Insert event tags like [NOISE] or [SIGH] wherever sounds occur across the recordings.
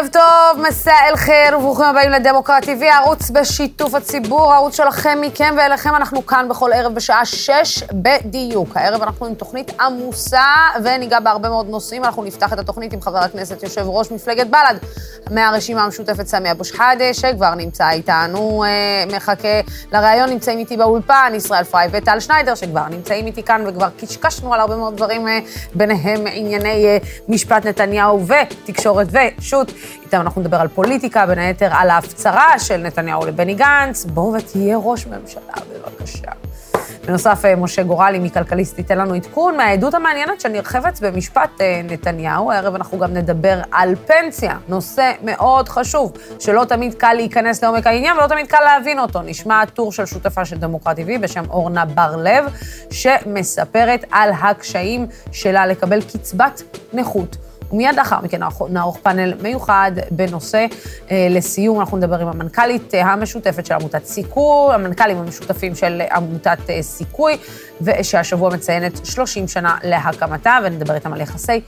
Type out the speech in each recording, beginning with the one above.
ערב טוב, מסע אל חיר, וברוכים הבאים לדמוקרט TV, ערוץ בשיתוף הציבור, הערוץ שלכם, מכם ואליכם. אנחנו כאן בכל ערב בשעה שש בדיוק. הערב אנחנו עם תוכנית עמוסה, וניגע בהרבה מאוד נושאים. אנחנו נפתח את התוכנית עם חבר הכנסת, יושב ראש מפלגת בל"ד, מהרשימה המשותפת סמי אבו שחאדה, שכבר נמצא איתנו, אה, מחכה לראיון, נמצאים איתי באולפן, ישראל פריי וטל שניידר, שכבר נמצאים איתי כאן, וכבר קשקשנו על הרבה מאוד דברים, אה, ביניהם ענייני אה, משפט נתניהו ותקשורת ושות'. איתם אנחנו נדבר על פוליטיקה, בין היתר על ההפצרה של נתניהו לבני גנץ. בואו ותהיה ראש ממשלה, בבקשה. בנוסף, אה, משה גורלי מכלכליסט ייתן לנו עדכון מהעדות המעניינת חפץ במשפט אה, נתניהו. הערב אנחנו גם נדבר על פנסיה, נושא מאוד חשוב, שלא תמיד קל להיכנס לעומק העניין ולא תמיד קל להבין אותו. נשמע טור של שותפה של דמוקרט TV בשם אורנה בר-לב, שמספרת על הקשיים שלה לקבל קצבת נכות. ומיד לאחר מכן נערוך פאנל מיוחד בנושא. אה, לסיום, אנחנו נדבר עם המנכ"לית אה, המשותפת של עמותת סיכוי, המנכ"לים המשותפים של עמותת אה, סיכוי, ושהשבוע מציינת 30 שנה להקמתה, ונדבר איתם על יחסי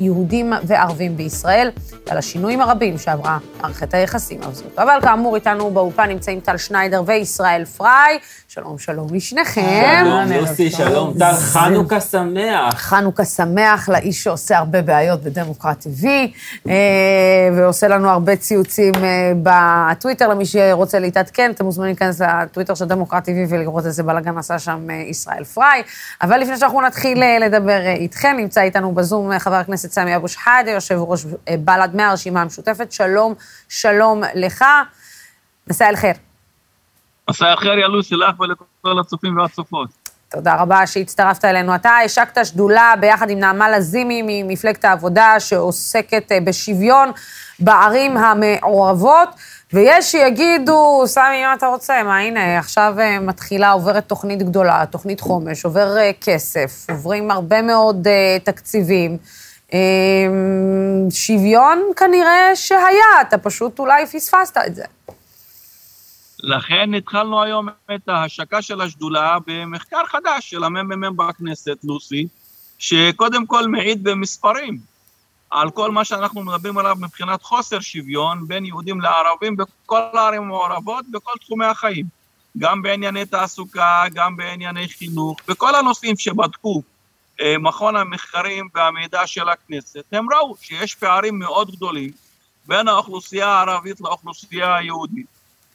יהודים וערבים בישראל, ועל השינויים הרבים שעברה מערכת היחסים הזאת. אבל כאמור, איתנו באולפן נמצאים טל שניידר וישראל פריי. שלום, שלום לשניכם. שלום, יוסי, שלום, טל, חנוכה שמח. חנוכה שמח לאיש שעושה הרבה בעיות בדמוקרט TV, אה, ועושה לנו הרבה ציוצים אה, בטוויטר, למי שרוצה להתעדכן, אתם מוזמנים להיכנס לטוויטר של דמוקרט TV ולראות איזה בלאגן עשה שם אה, ישראל פריי. אבל לפני שאנחנו נתחיל לדבר איתכם, נמצא איתנו בזום חבר הכנסת סמי אבו שחאדה, יושב ראש בל"ד מהרשימה המשותפת. שלום, שלום לך. מסע אל חיר. מסע אחר ילוסי לך ולכל הצופים והצופות. תודה רבה שהצטרפת אלינו. אתה השקת שדולה ביחד עם נעמה לזימי ממפלגת העבודה, שעוסקת אה, בשוויון בערים המעורבות, ויש שיגידו, סמי, מה אתה רוצה? מה, הנה, עכשיו אה, מתחילה, עוברת תוכנית גדולה, תוכנית חומש, עובר אה, כסף, עוברים הרבה מאוד תקציבים. שוויון כנראה שהיה, אתה פשוט אולי פספסת את זה. לכן התחלנו היום את ההשקה של השדולה במחקר חדש של הממ"מ בכנסת, לוסי, שקודם כל מעיד במספרים על כל מה שאנחנו מדברים עליו מבחינת חוסר שוויון בין יהודים לערבים בכל הערים המעורבות, בכל תחומי החיים. גם בענייני תעסוקה, גם בענייני חינוך, בכל הנושאים שבדקו מכון המחקרים והמידע של הכנסת, הם ראו שיש פערים מאוד גדולים בין האוכלוסייה הערבית לאוכלוסייה היהודית.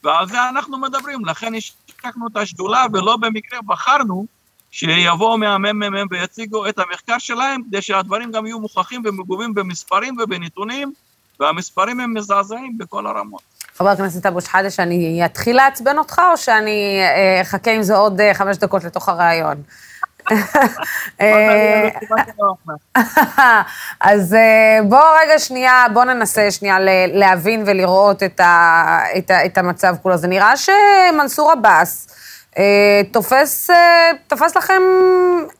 ועל זה אנחנו מדברים, לכן השקנו את השדולה, ולא במקרה בחרנו שיבואו מהממ"מ ויציגו את המחקר שלהם, כדי שהדברים גם יהיו מוכחים ומגובים במספרים ובנתונים, והמספרים הם מזעזעים בכל הרמות. חבר הכנסת אבו שחאדה, שאני אתחיל לעצבן אותך, או שאני אה, אחכה עם זה עוד אה, חמש דקות לתוך הראיון? אה, [LAUGHS] אז אה, בואו רגע שנייה, בואו ננסה שנייה להבין ולראות את, המצב כולו. זה נראה שמנסור עבאס אה, תופס, תופס לכם,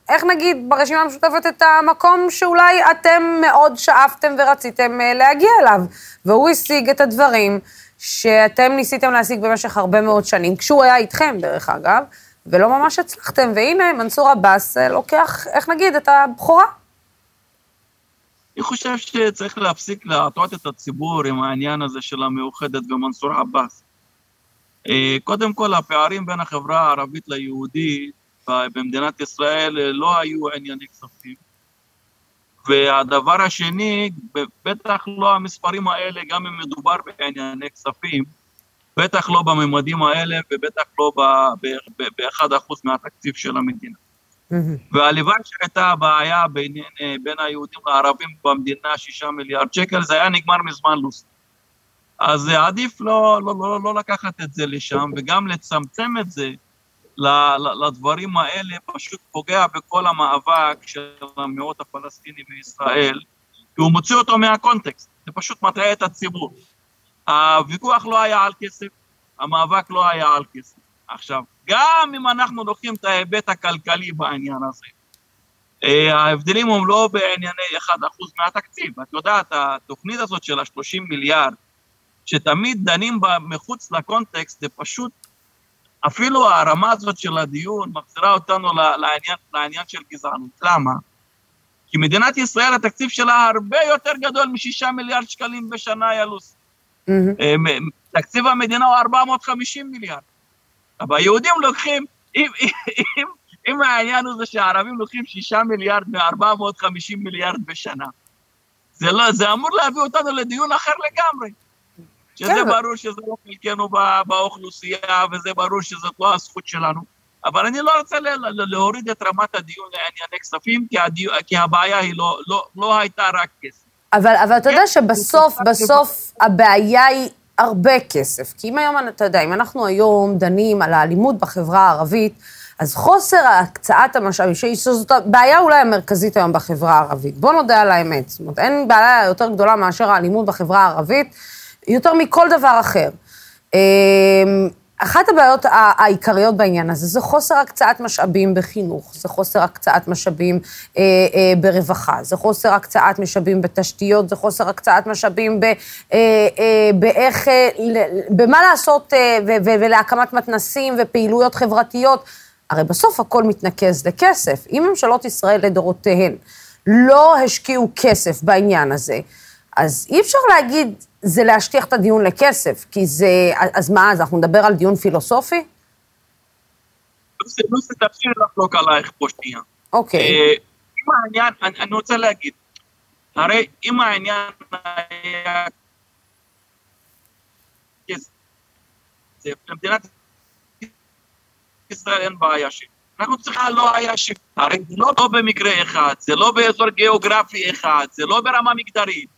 איך נגיד, ברשימה המשותפת את המקום שאולי אתם מאוד שאפתם ורציתם להגיע אליו, והוא השיג את הדברים שאתם ניסיתם להשיג במשך הרבה מאוד שנים, כשהוא היה איתכם, דרך אגב. ולא ממש הצלחתם, והנה מנסור עבאס אה, לוקח, איך נגיד, את הבכורה. אני חושב שצריך להפסיק להטעות את הציבור עם העניין הזה של המאוחדת ומנסור עבאס. אה, קודם כל, הפערים בין החברה הערבית ליהודית במדינת ישראל אה, לא היו ענייני כספים. והדבר השני, בטח לא המספרים האלה, גם אם מדובר בענייני כספים, בטח לא בממדים האלה ובטח לא ב-1% מהתקציב של המדינה. והלוואי שהייתה בעיה בין, בין היהודים לערבים במדינה, שישה מיליארד שקל, זה היה נגמר מזמן לוסי. אז עדיף לא, לא, לא, לא לקחת את זה לשם, וגם לצמצם את זה לדברים האלה, פשוט פוגע בכל המאבק של המיעוט הפלסטיני בישראל, כי הוא מוציא אותו מהקונטקסט, זה פשוט מטעה את הציבור. הוויכוח לא היה על כסף, המאבק לא היה על כסף. עכשיו, גם אם אנחנו לוקחים את ההיבט הכלכלי בעניין הזה, אה, ההבדלים הם לא בענייני 1% מהתקציב. את יודעת, התוכנית הזאת של ה-30 מיליארד, שתמיד דנים בה מחוץ לקונטקסט, זה פשוט, אפילו הרמה הזאת של הדיון מחזירה אותנו לעניין, לעניין של גזענות. למה? כי מדינת ישראל, התקציב שלה הרבה יותר גדול משישה מיליארד שקלים בשנה, ילוס. אה, תקציב המדינה הוא 450 מיליארד. אבל היהודים לוקחים, אם, אם, אם העניין הוא זה שהערבים לוקחים שישה מיליארד מ-450 מיליארד בשנה, זה, לא, זה אמור להביא אותנו לדיון אחר לגמרי. שזה כן. ברור שזה לא חלקנו באוכלוסייה, וזה ברור שזאת לא הזכות שלנו. אבל אני לא רוצה להוריד את רמת הדיון לענייני כספים, כי, הדיו, כי הבעיה היא לא, לא, לא הייתה רק כסף. אבל, אבל אתה יודע כן, שבסוף, בסוף הבעיה היא הרבה כסף. כי אם היום, אתה יודע, אם אנחנו היום דנים על האלימות בחברה הערבית, אז חוסר הקצאת המשאבים, שזאת הבעיה אולי המרכזית היום בחברה הערבית. בוא נודה על האמת. זאת אומרת, אין בעיה יותר גדולה מאשר האלימות בחברה הערבית, יותר מכל דבר אחר. אחת הבעיות העיקריות בעניין הזה זה חוסר הקצאת משאבים בחינוך, זה חוסר הקצאת משאבים אה, אה, ברווחה, זה חוסר הקצאת משאבים בתשתיות, זה חוסר הקצאת משאבים ב, אה, אה, באיך, אה, במה לעשות אה, ו, ו, ולהקמת מתנסים ופעילויות חברתיות. הרי בסוף הכל מתנקז לכסף. אם ממשלות ישראל לדורותיהן לא השקיעו כסף בעניין הזה, אז אי אפשר להגיד, זה להשטיח את הדיון לכסף, כי זה, אז מה, אז אנחנו נדבר על דיון פילוסופי? לוסי, תרשי לי לחלוק עלייך פה שנייה. אוקיי. אה, אם העניין, אני רוצה להגיד, הרי אם העניין היה למדינת ישראל אין בעיה ש... אנחנו צריכים לא היה ש... הרי זה לא, לא במקרה אחד, זה לא באזור גיאוגרפי אחד, זה לא ברמה מגדרית.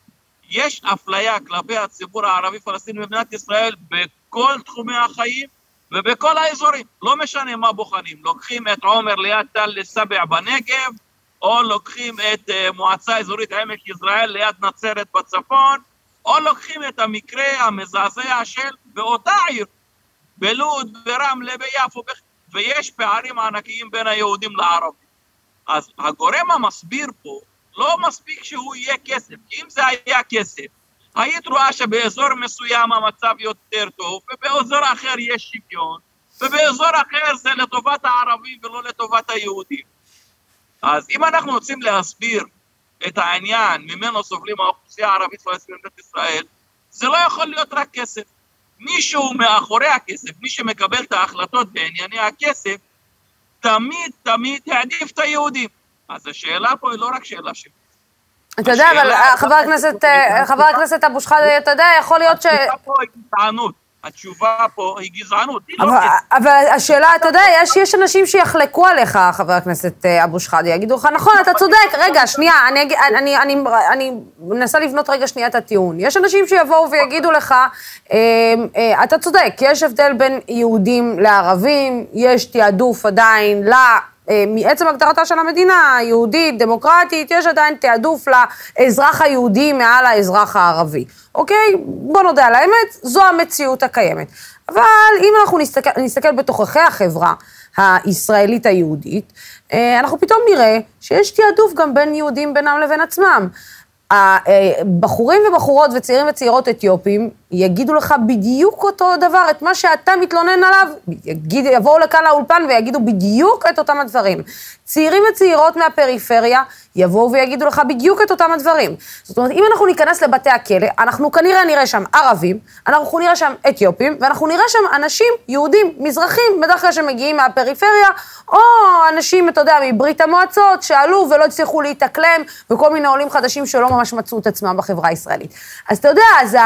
יש אפליה כלפי הציבור הערבי-פלסטיני במדינת ישראל בכל תחומי החיים ובכל האזורים. לא משנה מה בוחנים, לוקחים את עומר ליד תל סבע בנגב, או לוקחים את uh, מועצה אזורית עמק יזרעאל ליד נצרת בצפון, או לוקחים את המקרה המזעזע של באותה עיר, בלוד, ברמלה, ביפו, ויש פערים ענקיים בין היהודים לערבים. אז הגורם המסביר פה לא מספיק שהוא יהיה כסף. אם זה היה כסף, היית רואה שבאזור מסוים המצב יותר טוב, ובאזור אחר יש שוויון, ובאזור אחר זה לטובת הערבים ולא לטובת היהודים. אז אם אנחנו רוצים להסביר את העניין ממנו סובלים האוכלוסייה הערבית במדינת ישראל, זה לא יכול להיות רק כסף. מישהו מאחורי הכסף, מי שמקבל את ההחלטות בענייני הכסף, תמיד תמיד העדיף את היהודים. אז השאלה פה היא לא רק שאלה של... אתה יודע, אבל אה, חבר הכנסת, אה, חבר הכנסת אבו שחאדה, אתה יודע, יכול להיות ש... התשובה פה היא גזענות. התשובה פה היא גזענות. לא אבל, אבל השאלה, אתה יודע, יש, יש אנשים שיחלקו עליך, חבר הכנסת אה, אבו שחאדה, יגידו לך, נכון, אתה צודק, רגע, שנייה, אני, אני, אני, אני מנסה לבנות רגע שנייה את הטיעון. יש אנשים שיבואו ויגידו לך, אתה צודק, יש הבדל בין יהודים לערבים, יש תעדוף עדיין ל... אה, מעצם הגדרתה של המדינה, יהודית, דמוקרטית, יש עדיין תעדוף לאזרח היהודי מעל האזרח הערבי. אוקיי? בוא נודה על האמת, זו המציאות הקיימת. אבל אם אנחנו נסתכל, נסתכל בתוככי החברה הישראלית היהודית, אה, אנחנו פתאום נראה שיש תעדוף גם בין יהודים בינם לבין עצמם. הבחורים ובחורות וצעירים וצעירות אתיופים יגידו לך בדיוק אותו דבר, את מה שאתה מתלונן עליו, יגיד, יבואו לכאן לאולפן ויגידו בדיוק את אותם הדברים. צעירים וצעירות מהפריפריה יבואו ויגידו לך בדיוק את אותם הדברים. זאת אומרת, אם אנחנו ניכנס לבתי הכלא, אנחנו כנראה נראה שם ערבים, אנחנו נראה שם אתיופים, ואנחנו נראה שם אנשים יהודים, מזרחים, בדרך כלל שמגיעים מהפריפריה, או אנשים, אתה יודע, מברית המועצות, שעלו ולא הצליחו להתאקלם, וכל מיני עולים חדשים שלא ממש מצאו את עצמם בחברה הישראלית. אז אתה יודע, אז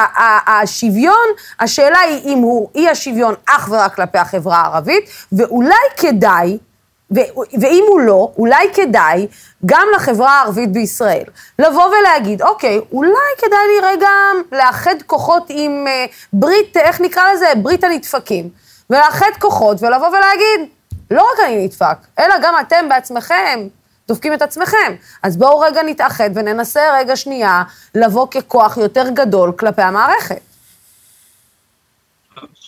השוויון, השאלה היא אם הוא אי השוויון אך ורק כלפי החברה הערבית, ואולי כדאי, ואם הוא לא, אולי כדאי גם לחברה הערבית בישראל לבוא ולהגיד, אוקיי, אולי כדאי לי רגע לאחד כוחות עם uh, ברית, איך נקרא לזה? ברית הנדפקים. ולאחד כוחות ולבוא ולהגיד, לא רק אני נדפק, אלא גם אתם בעצמכם דופקים את עצמכם. אז בואו רגע נתאחד וננסה רגע שנייה לבוא ככוח יותר גדול כלפי המערכת.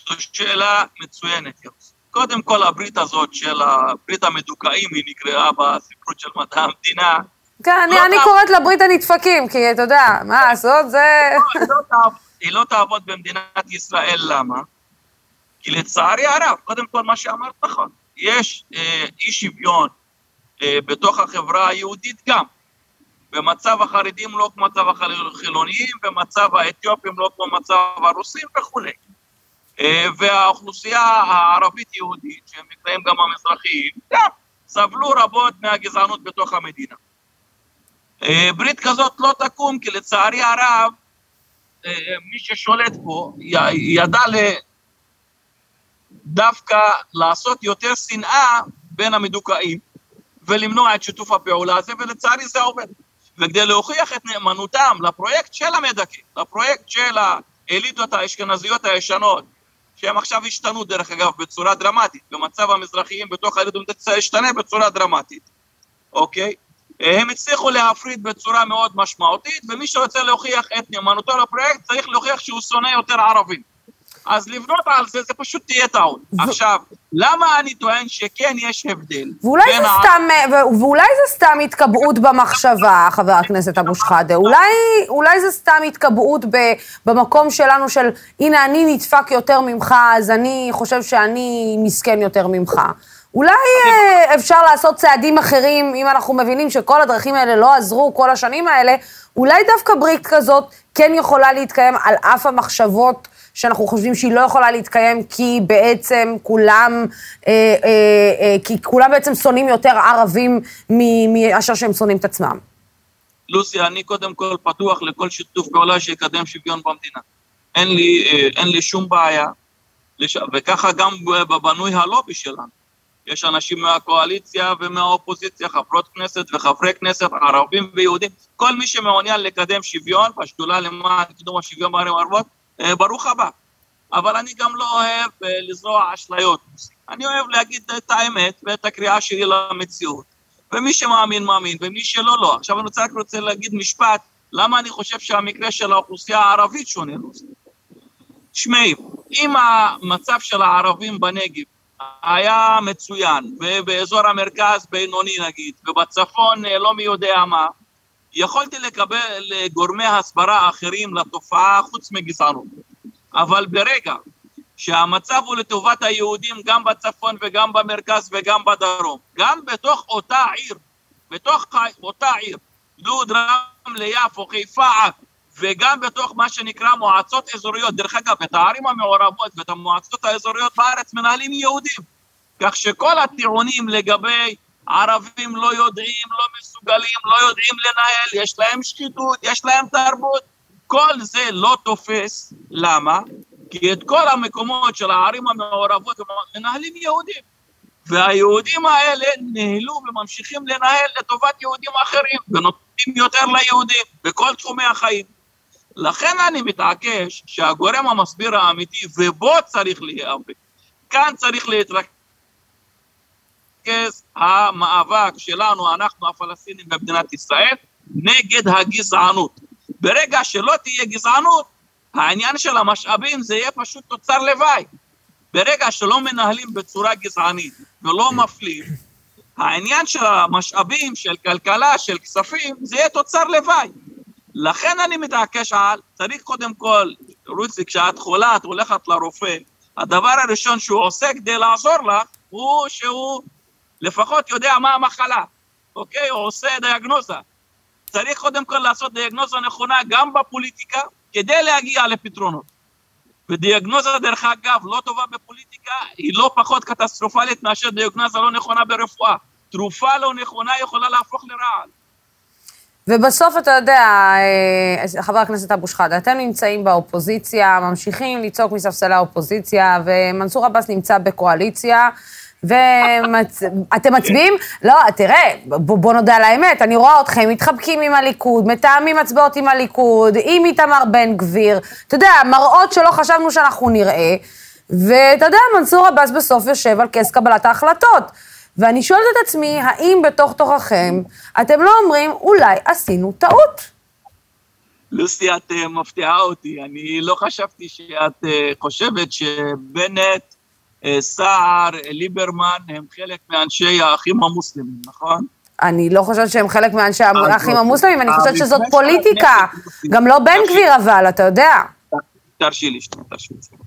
זו שאלה מצוינת, יוס. קודם כל, הברית הזאת של הברית המדוכאים, היא נקראה בספרות של מדע המדינה. כן, אני, לא אני תעב... קוראת לה ברית הנדפקים, כי אתה יודע, מה לעשות, זה... לא, היא, לא תעבוד, היא לא תעבוד במדינת ישראל, למה? כי לצערי הרב, קודם כל מה שאמרת נכון, יש אה, אי שוויון אה, בתוך החברה היהודית גם. ומצב החרדים לא כמו מצב החילוניים, ומצב האתיופים לא כמו מצב הרוסים וכולי. אה, והאוכלוסייה הערבית-יהודית, שהם נקראים גם המזרחיים, סבלו רבות מהגזענות בתוך המדינה. אה, ברית כזאת לא תקום, כי לצערי הרב, אה, מי ששולט פה ידע דווקא לעשות יותר שנאה בין המדוכאים ולמנוע את שיתוף הפעולה הזה, ולצערי זה עובד. וכדי להוכיח את נאמנותם לפרויקט של המדכא, לפרויקט של האליטות האשכנזיות הישנות, שהם עכשיו השתנו דרך אגב בצורה דרמטית, במצב המזרחיים בתוך האליטות השתנה בצורה דרמטית, אוקיי? הם הצליחו להפריד בצורה מאוד משמעותית, ומי שרוצה להוכיח את נאמנותו לפרויקט צריך להוכיח שהוא שונא יותר ערבים. אז לבנות על זה, זה פשוט תהיה טעות. ו... עכשיו, למה אני טוען שכן יש הבדל? ואולי זה, ה... סתם, ואולי זה סתם התקבעות במחשבה, חבר הכנסת אבו שחאדה. אולי, אולי זה סתם התקבעות ב, במקום שלנו של, הנה, אני נדפק יותר ממך, אז אני חושב שאני מסכן יותר ממך. אולי אה, אפשר לעשות צעדים אחרים, אם אנחנו מבינים שכל הדרכים האלה לא עזרו כל השנים האלה, אולי דווקא ברית כזאת כן יכולה להתקיים על אף המחשבות שאנחנו חושבים שהיא לא יכולה להתקיים כי בעצם כולם, אה, אה, אה, כי כולם בעצם שונאים יותר ערבים מאשר שהם שונאים את עצמם. לוסי, אני קודם כל פתוח לכל שיתוף פעולה שיקדם שוויון במדינה. אין לי, אה, אין לי שום בעיה, לש... וככה גם בנוי הלובי שלנו. יש אנשים מהקואליציה ומהאופוזיציה, חברות כנסת וחברי כנסת, ערבים ויהודים, כל מי שמעוניין לקדם שוויון בשדולה למען קידום השוויון בערים הערבות, ברוך הבא. אבל אני גם לא אוהב אה, לזרוע אשליות. אני אוהב להגיד את האמת ואת הקריאה שלי למציאות. ומי שמאמין, מאמין, ומי שלא, לא. עכשיו אני רוצה רק רוצה להגיד משפט, למה אני חושב שהמקרה של האוכלוסייה הערבית שונה. תשמעי, אם המצב של הערבים בנגב היה מצוין, ובאזור המרכז בינוני נגיד, ובצפון אה, לא מי יודע מה, יכולתי לקבל גורמי הסברה אחרים לתופעה חוץ מגזענות. אבל ברגע שהמצב הוא לטובת היהודים גם בצפון וגם במרכז וגם בדרום, גם בתוך אותה עיר, בתוך אותה עיר, לוד, רמלה, יפו, חיפה, וגם בתוך מה שנקרא מועצות אזוריות. דרך אגב, את הערים המעורבות ואת המועצות האזוריות בארץ מנהלים יהודים. כך שכל הטיעונים לגבי ערבים לא יודעים, לא מסוגלים, לא יודעים לנהל, יש להם שחיתות, יש להם תרבות, כל זה לא תופס. למה? כי את כל המקומות של הערים המעורבות מנהלים יהודים. והיהודים האלה ניהלו וממשיכים לנהל לטובת יהודים אחרים, ונותנים יותר ליהודים בכל תחומי החיים. לכן אני מתעקש שהגורם המסביר האמיתי, ובו צריך להיאבק, כאן צריך להתרכז המאבק שלנו, אנחנו הפלסטינים במדינת ישראל, נגד הגזענות. ברגע שלא תהיה גזענות, העניין של המשאבים זה יהיה פשוט תוצר לוואי. ברגע שלא מנהלים בצורה גזענית ולא מפלים, העניין של המשאבים, של כלכלה, של כספים, זה יהיה תוצר לוואי. לכן אני מתעקש על, צריך קודם כל, רוצי, כשאת חולה, את הולכת לרופא, הדבר הראשון שהוא עושה כדי לעזור לך, הוא שהוא לפחות יודע מה המחלה, אוקיי? הוא עושה דיאגנוזה. צריך קודם כל לעשות דיאגנוזה נכונה גם בפוליטיקה, כדי להגיע לפתרונות. ודיאגנוזה, דרך אגב, לא טובה בפוליטיקה, היא לא פחות קטסטרופלית מאשר דיאגנוזה לא נכונה ברפואה. תרופה לא נכונה יכולה להפוך לרעל. ובסוף, אתה יודע, אה, חבר הכנסת אבו שחאדה, אתם נמצאים באופוזיציה, ממשיכים לצעוק מספסלי האופוזיציה, ומנסור עבאס נמצא בקואליציה. ואתם מצביעים? לא, תראה, בוא נודה על האמת, אני רואה אתכם מתחבקים עם הליכוד, מתאמים הצבעות עם הליכוד, עם איתמר בן גביר, אתה יודע, מראות שלא חשבנו שאנחנו נראה, ואתה יודע, מנסור עבאס בסוף יושב על כס קבלת ההחלטות. ואני שואלת את עצמי, האם בתוך תוככם אתם לא אומרים, אולי עשינו טעות? לוסי, את uh, מפתיעה אותי. אני לא חשבתי שאת uh, חושבת שבנט, סער, ליברמן, הם חלק מאנשי האחים המוסלמים, נכון? אני לא חושבת שהם חלק מאנשי האחים המוסלמים, אני חושבת שזאת פוליטיקה. גם לא בן גביר אבל, אתה יודע. תרשי לי, תרשי לי.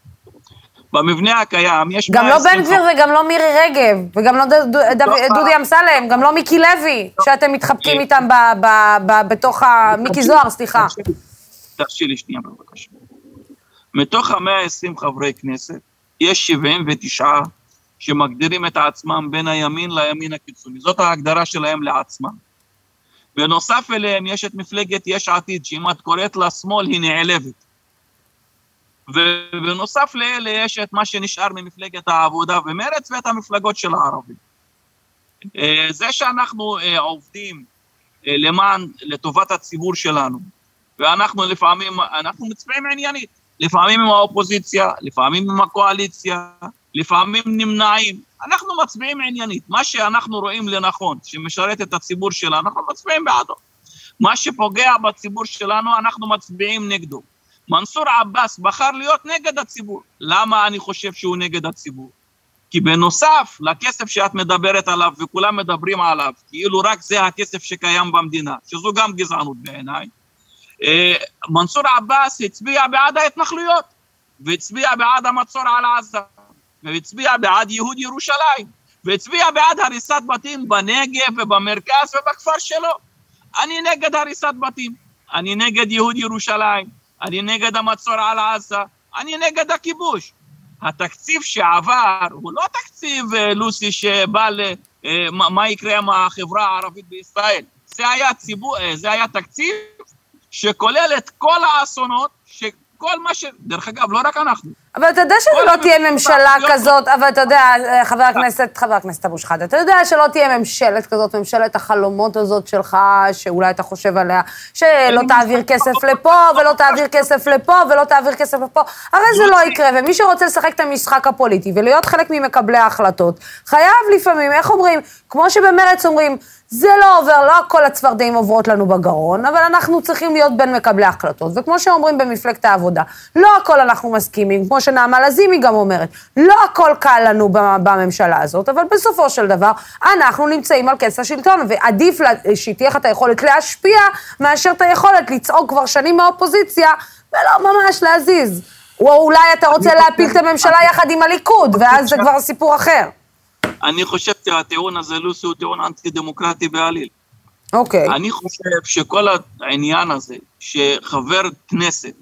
במבנה הקיים יש גם לא 120 בן גביר וגם לא מירי רגב, וגם לא לא, דודי אמסלם, גם לא מיקי לוי, שאתם מתחבקים אה, איתם בתוך ה... מיקי זוהר, סליחה. תרשי לי- תרשי לי שנייה בבקשה. מתוך ה-120 חברי כנסת, יש 79 שמגדירים את עצמם בין הימין לימין הקיצוני. זאת ההגדרה שלהם לעצמם. בנוסף אליהם יש את מפלגת יש עתיד, שאם את קוראת לה שמאל היא נעלבת. ובנוסף לאלה יש את מה שנשאר ממפלגת העבודה ומרצ ואת המפלגות של הערבים. אה, זה שאנחנו אה, עובדים אה, למען, לטובת הציבור שלנו, ואנחנו לפעמים, אנחנו מצביעים עניינית, לפעמים עם האופוזיציה, לפעמים עם הקואליציה, לפעמים נמנעים, אנחנו מצביעים עניינית, מה שאנחנו רואים לנכון, שמשרת את הציבור שלנו, אנחנו מצביעים בעדו. מה שפוגע בציבור שלנו, אנחנו מצביעים נגדו. מנסור עבאס בחר להיות נגד הציבור. למה אני חושב שהוא נגד הציבור? כי בנוסף לכסף שאת מדברת עליו וכולם מדברים עליו, כאילו רק זה הכסף שקיים במדינה, שזו גם גזענות בעיניי, מנסור עבאס הצביע בעד ההתנחלויות, והצביע בעד המצור על עזה, והצביע בעד ייהוד ירושלים, והצביע בעד הריסת בתים בנגב ובמרכז ובכפר שלו. אני נגד הריסת בתים, אני נגד ייהוד ירושלים, אני נגד המצור על עזה, אני נגד הכיבוש. התקציב שעבר הוא לא תקציב, אה, לוסי, שבא ל... אה, מה יקרה עם החברה הערבית בישראל. זה היה, ציבור, אה, זה היה תקציב שכולל את כל האסונות, שכל מה ש... דרך אגב, לא רק אנחנו. אבל אתה יודע שזה לא תהיה ממשלה לא- כזאת, אבל אתה יודע, אה, חבר הכנסת, חבר הכנסת אבו שחאדה, אתה יודע שלא תהיה ממשלת כזאת, ממשלת החלומות הזאת שלך, שאולי אתה חושב עליה, שלא תעביר. כסף לפה, ולא תעביר כסף לפה, ולא תעביר כסף לפה, הרי זה לא יקרה, ומי שרוצה לשחק את המשחק הפוליטי ולהיות חלק ממקבלי ההחלטות, חייב לפעמים, איך אומרים, כמו שבמרץ אומרים, זה לא עובר, לא כל הצפרדעים עוברות לנו בגרון, אבל אנחנו צריכים להיות בין מקבלי ההחלטות. וכמו שאומרים במפלגת העבודה, לא הכל אנחנו מסכימים, כמו שנעמה לזימי גם אומרת, לא הכל קל לנו בממשלה הזאת, אבל בסופו של דבר, אנחנו נמצאים על כס השלטון, ועדיף שתהיה לך את היכולת להשפיע, מאשר את היכולת לצעוק כבר שנים מהאופוזיציה, ולא ממש להזיז. או אולי אתה רוצה להפיל את הממשלה יחד עם הליכוד, ואז זה כבר סיפור אחר. אני חושב שהטיעון הזה, לוסי, הוא טיעון אנטי-דמוקרטי בעליל. אוקיי. אני חושב שכל העניין הזה, שחבר כנסת,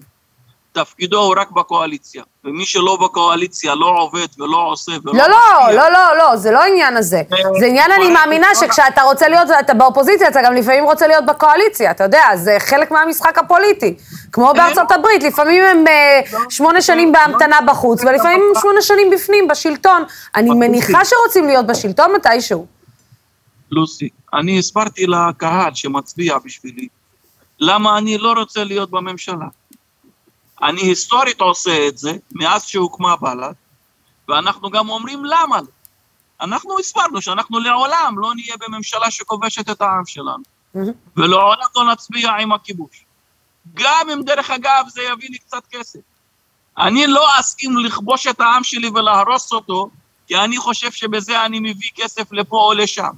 תפקידו הוא רק בקואליציה, ומי שלא בקואליציה לא עובד ולא עושה ולא לא, לא, לא, לא, לא, זה לא העניין הזה. זה עניין, אני מאמינה שכשאתה רוצה להיות, אתה באופוזיציה, אתה גם לפעמים רוצה להיות בקואליציה, אתה יודע, זה חלק מהמשחק הפוליטי. כמו בארצות הברית, לפעמים הם אה, שמונה שנים בהמתנה בחוץ, ולפעמים הם שמונה שנים בפנים, בשלטון. אני מניחה שרוצים להיות בשלטון מתישהו. לוסי, אני הסברתי לקהל שמצביע בשבילי, למה אני לא רוצה להיות בממשלה. אני היסטורית עושה את זה מאז שהוקמה בל"ד, ואנחנו גם אומרים למה. לא. אנחנו הסברנו שאנחנו לעולם לא נהיה בממשלה שכובשת את העם שלנו, ולעולם לא נצביע עם הכיבוש. גם אם דרך אגב זה יביא לי קצת כסף. אני לא אסכים לכבוש את העם שלי ולהרוס אותו, כי אני חושב שבזה אני מביא כסף לפה או לשם.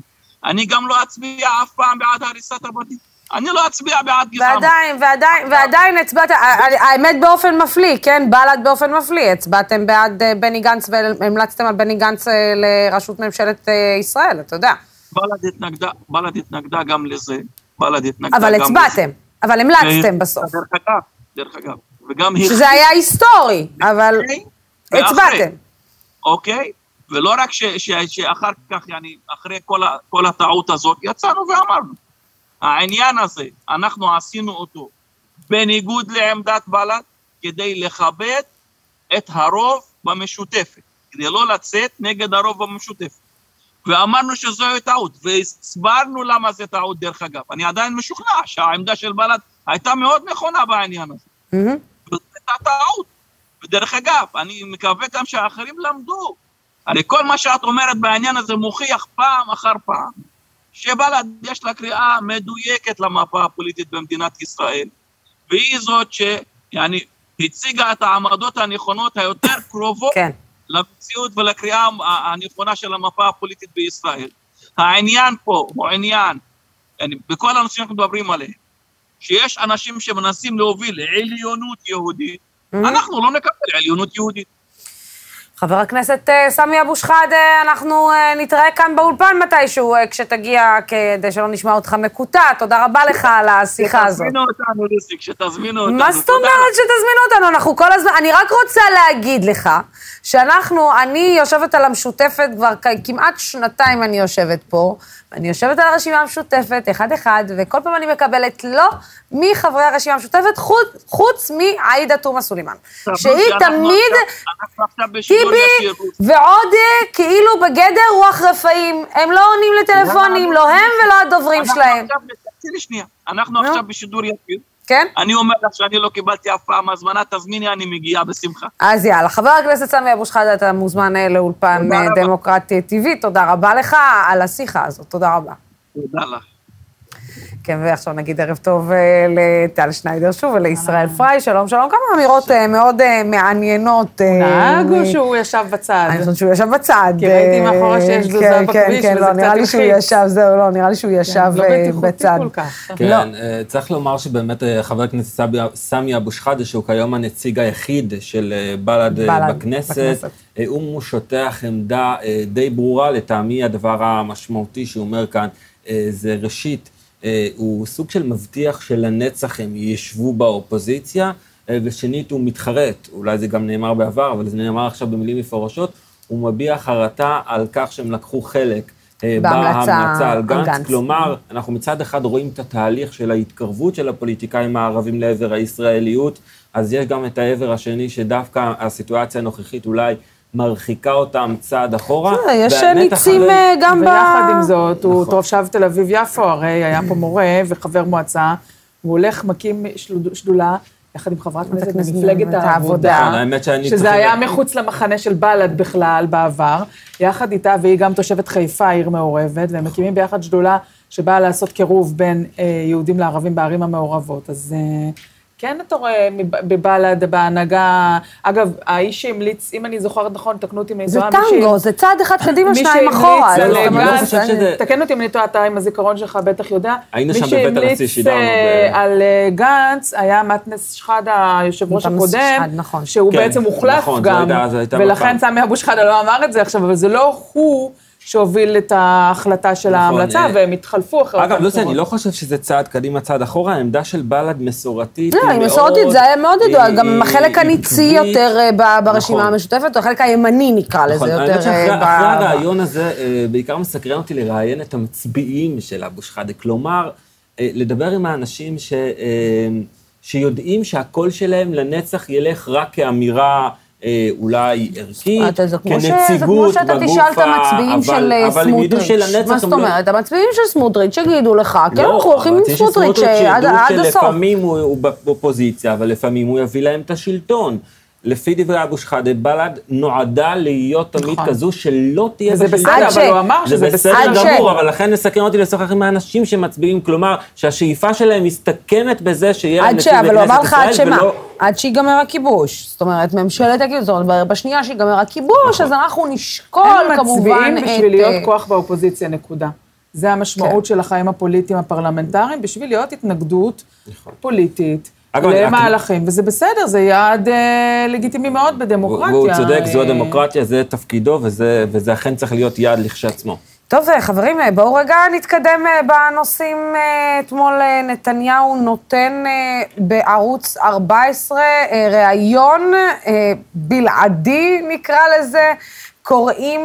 אני גם לא אצביע אף פעם בעד הריסת הבתים. אני לא אצביע בעד גזענות. ועדיין, ועדיין, ועדיין הצבעת, האמת באופן מפליא, כן? בל"ד באופן מפליא, הצבעתם בעד אה, בני גנץ והמלצתם על בני גנץ אה, לראשות ממשלת אה, ישראל, אתה יודע. בל"ד התנגדה, בל"ד התנגדה גם לזה. בל"ד התנגדה אבל גם לזה. הצבעתם, אבל המלצתם בסוף. דרך אגב, דרך אגב. וגם היא... שזה היה היסטורי, אבל ואחרי. הצבעתם. אוקיי? ולא רק ש, ש, שאחר כך, יעני, אחרי כל, ה, כל הטעות הזאת, יצאנו ואמרנו. העניין הזה, אנחנו עשינו אותו בניגוד לעמדת בל"ד, כדי לכבד את הרוב במשותפת, כדי לא לצאת נגד הרוב במשותפת. ואמרנו שזוהי טעות, והסברנו למה זה טעות דרך אגב. אני עדיין משוכנע שהעמדה של בל"ד הייתה מאוד נכונה בעניין הזה. מהמם. וזו הייתה טעות. ודרך אגב, אני מקווה גם שהאחרים למדו. הרי כל מה שאת אומרת בעניין הזה מוכיח פעם אחר פעם שבל"ד יש לה קריאה מדויקת למפה הפוליטית במדינת ישראל, והיא זאת שיעני, הציגה את העמדות הנכונות היותר קרובות כן. למציאות ולקריאה הנכונה של המפה הפוליטית בישראל. העניין פה הוא עניין, בכל הנושאים שאנחנו מדברים עליהם, שיש אנשים שמנסים להוביל עליונות יהודית, Mhm. אנחנו לא נקבל עליונות יהודית. חבר הכנסת אה, סמי אבו שחאדה, אנחנו אה, נתראה כאן באולפן מתישהו, אה, כשתגיע, כדי שלא נשמע אותך מקוטע. תודה רבה לך על השיחה הזאת. שתזמינו אותנו, ליסי, כשתזמינו אותנו. מה זאת אומרת שתזמינו אותנו? אנחנו כל הזמן... אני רק רוצה להגיד לך שאנחנו, אני יושבת על המשותפת כבר כמעט שנתיים אני יושבת פה, ואני יושבת על הרשימה המשותפת, אחד-אחד, וכל פעם אני מקבלת לא מחברי הרשימה המשותפת, חוץ, חוץ מעאידה תומא סלימאן. טוב, שהיא תמיד... טיבי ועוד אה, כאילו בגדר רוח רפאים. הם לא עונים לטלפונים, לא הם ולא הדוברים שלהם. תקשיבי שנייה, אנחנו נו. עכשיו בשידור ישיר. כן? אני אומר לך שאני לא קיבלתי אף פעם הזמנה, תזמיני, אני מגיעה בשמחה. אז יאללה, חבר הכנסת סמי אבו שחאדה, אתה מוזמן אה, לאולפן אה, רבה. דמוקרטי טבעי. תודה רבה לך על השיחה הזאת, תודה רבה. תודה לך. כן, ועכשיו נגיד ערב טוב אה, לטל שניידר שוב ולישראל פריי, שלום, שלום. כמה אמירות אה, מאוד אה, מעניינות. אה, נהג או שהוא ישב בצד? אני חושבת שהוא ישב בצד. כי ראיתי מאחורה שיש תזוזה כן, כן, בכביש, כן, וזה לא, נראה קצת לי שהוא הלחיץ. ישב, זהו, לא, נראה לי שהוא ישב לא בטיחותי בצד. כל כך. לא. כן, צריך לומר שבאמת חבר הכנסת סמי אבו שחאדה, שהוא כיום הנציג היחיד של בל"ד אה, בל"ד בכנסת, הוא שוטח עמדה די ברורה, לטעמי הדבר המשמעותי שהוא אומר כאן, זה ראשית, הוא סוג של מבטיח שלנצח הם ישבו באופוזיציה, אה, ושנית, הוא מתחרט, אולי זה גם נאמר בעבר, אבל זה נאמר עכשיו במילים מפורשות, הוא מביע חרטה על כך שהם לקחו חלק. אה, בהמלצה על גנץ, גנץ. כלומר, אנחנו מצד אחד רואים את התהליך של ההתקרבות של הפוליטיקאים הערבים לעבר הישראליות, אז יש גם את העבר השני שדווקא הסיטואציה הנוכחית אולי מרחיקה אותם צעד אחורה. אה, יש ניצים אה, גם ב... ויחד עם זאת, הוא נכון. תושב תל אביב-יפו, הרי היה פה מורה וחבר מועצה, הוא הולך, מקים שלוד- שדולה, יחד עם חברת כנסת במפלגת העבודה. נכון, שזה היה מחוץ למחנה של בל"ד בכלל בעבר, יחד איתה, והיא גם תושבת חיפה, עיר מעורבת, והם מקימים ביחד שדולה שבאה לעשות קירוב בין אה, יהודים לערבים בערים המעורבות. אז כן, אתה רואה בבל"ד, בהנהגה, אגב, האיש שהמליץ, אם אני זוכרת נכון, תקנו אותי אם אני זה טועה, מי שהמליץ- טנגו, זה צעד אחד קדימה, מי שניים שהמליץ אחורה. לא, תקן אותי אם אני טועה, אתה עם הזיכרון שלך בטח יודע. היינו מי שם בבית הנשיא, שהמליץ שידרנו אה, ב- על אה, גנץ היה מתנס שחאדה, היושב ראש הקודם, נכון. שהוא כן, בעצם הוחלף נכון, גם, ולכן. סמי אבו שחאדה לא אמר את זה עכשיו, אבל זה לא הוא שהוביל את ההחלטה של נכון, ההמלצה, אה, והם התחלפו אחרי אגב, לוסי, אני. לא חושב שזה צעד קדימה, צעד אחורה, העמדה של בל"ד מסורתית לא, היא מסורתית, זה היה מאוד ידוע, היא- גם החלק היא הניצי. יותר אה, ב- ברשימה נכון. המשותפת, או החלק הימני נקרא לזה נכון, יותר. האמת שאחרי אה, ב- אחרי ב- הרעיון הזה, אה, בעיקר מסקרן אותי לראיין את המצביעים של אבו שחאדה. כלומר, אה, לדבר עם האנשים ש, אה, שיודעים שהקול שלהם לנצח ילך רק כאמירה אה, אולי ערכית, אתה- זה כמו ש- זה כנציגות כמו שאתה בגוף תשאל את המצביעים אבל- של אה, סמוטריץ'. מה זאת אומרת? המצביעים של סמוטריץ' יגידו לך, כן, לא, אנחנו הולכים עם סמוטריץ' אה, עד הסוף. שלפעמים הוא באופוזיציה, אבל לפעמים הוא יביא להם את השלטון. לפי דברי אבו שחאדה, בל"ד נועדה להיות תמיד נכון. כזו שלא תהיה בשלטון. בסדר, עד ש- אבל הוא אמר שזה זה בסדר. בסדר עד ש- גמור, אבל לכן מסקרן אותי לשוחח עם האנשים שמצביעים, כלומר, שהשאיפה שלהם מסתכמת בזה שיהיה להם עד ש... נציג אבל הוא אמר בכנסת לך עד ישראל, שמה? ולא... עד שיגמר הכיבוש. זאת אומרת, ממשלת הכיבוש, זאת אומרת, בשנייה שיגמר הכיבוש, אז אנחנו נשקול הם כמובן מצביעים את... בשביל להיות אה, כוח באופוזיציה, נקודה. זה המשמעות של החיים הפוליטיים הפרלמנטריים, בשביל להיות התנגדות פוליטית אגב, למהלכים, וזה בסדר, זה יעד אה, לגיטימי מאוד בדמוקרטיה. והוא צודק, זו אה, הדמוקרטיה, זה תפקידו, וזה, וזה אכן צריך להיות יעד לכשעצמו. טוב, אה, חברים, בואו רגע נתקדם בנושאים. אתמול נתניהו נותן בערוץ 14 אה, ראיון בלעדי, נקרא לזה. קוראים,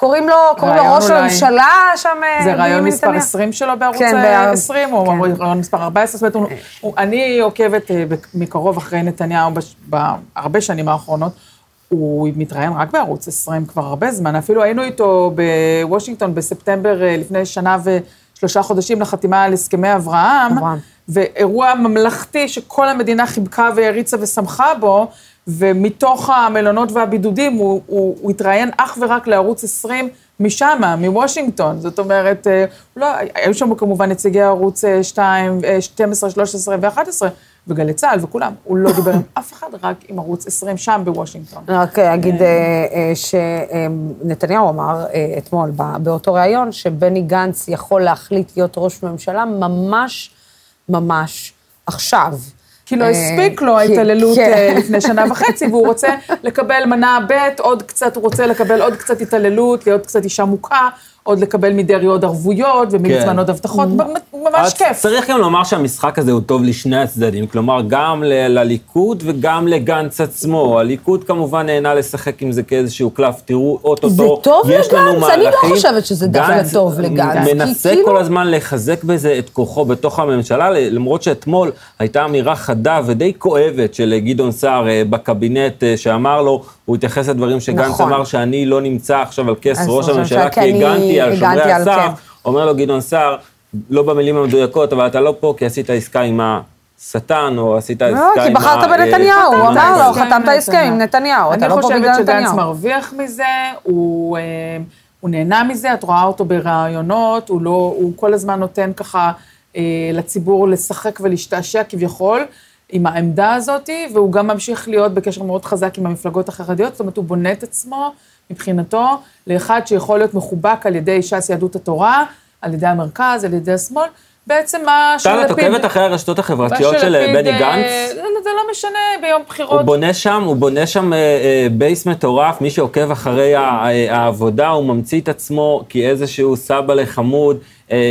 קוראים לו, קוראים לו ראש. הממשלה שם. אה, זה רעיון מספר נתניהו. 20 שלו בערוץ כן, אה, ב- 20, או כן. רעיון מספר 14, זאת אומרת, הוא- הוא- אני עוקבת אה, מקרוב אחרי נתניהו בהרבה שנים האחרונות. הוא מתראיין רק בערוץ 20 כבר הרבה זמן, אפילו היינו איתו בוושינגטון בספטמבר אה, לפני שנה ושלושה חודשים לחתימה על הסכמי אברהם. אברהם. ואירוע ממלכתי שכל המדינה חיבקה והריצה ושמחה בו, ומתוך המלונות והבידודים הוא, הוא, הוא התראיין אך ורק לערוץ 20 משם, מוושינגטון. זאת אומרת, אה, לא, היו שם כמובן נציגי ערוץ אה, 2, אה, 12, 13 ו-11, וגלי צה"ל וכולם. הוא לא דיבר עם אף אחד, רק עם ערוץ 20 שם בוושינגטון. רק אגיד אה, אה, שנתניהו אמר אה, אתמול בא- באותו ריאיון, שבני גנץ יכול להחליט להיות ראש ממשלה ממש ממש עכשיו. כי לא אה, הספיק לו ההתעללות כן. אה, לפני שנה וחצי, והוא רוצה לקבל מנה ב', עוד קצת, הוא רוצה לקבל עוד קצת התעללות, להיות קצת אישה מוכה, עוד לקבל מדרעי עוד ערבויות, ומליצמן כן. עוד הבטחות, ממש כיף. צריך גם לומר שהמשחק הזה הוא טוב לשני הצדדים, כלומר, גם לליכוד וגם לגנץ עצמו. הליכוד כמובן נהנה לשחק עם זה כאיזשהו קלף, תראו, אוטוטו, זה טוב יש לנו לגנץ? אני לא מהלכים. חושבת שזה דווקא גנץ טוב לגנץ, כי מנסה כאילו- כל הזמן לחזק בזה את כוחו בתוך הממשלה, למרות שאתמול הייתה אמירה חדה ודי כואבת של גדעון סער אה, בקבינט, אה, שאמר לו, הוא התייחס לדברים שגנץ נכון. אמר, שאני לא נמצא עכשיו על כס ראש הממשלה, כי אני הגנתי על שומרי הסף. כן. אומר לו גדעון סער, לא במילים המדויקות, אבל אתה לא פה כי עשית עסקה עם השטן, או עשית עסקה עם לא, ה... כי בחרת אה, בנתניהו, הוא עם אמר לו, חתמת הסכם עם נתניהו, אתה לא פה אני בגלל חושבת שגנץ נתניהו. מרוויח מזה, הוא, אה, הוא נהנה מזה, את רואה אותו בראיונות, הוא, לא, הוא כל הזמן נותן ככה אה, לציבור לשחק ולהשתעשע כביכול עם העמדה הזאת, והוא גם ממשיך להיות בקשר מאוד חזק עם המפלגות החרדיות, זאת אומרת, הוא בונה את עצמו מבחינתו לאחד שיכול להיות מחובק על ידי ש"ס יהדות התורה, על ידי המרכז, על ידי השמאל. בעצם מה טל, את עוקבת אחרי הרשתות החברתיות של שלפיד, בני אה, גנץ? לא, לא, זה לא משנה, ביום הוא בחירות. בונה שם, הוא בונה שם אה, אה, base מטורף, מי שעוקב אחרי אה, העבודה, הוא ממציא את עצמו כאיזשהו סבא לחמוד, אה,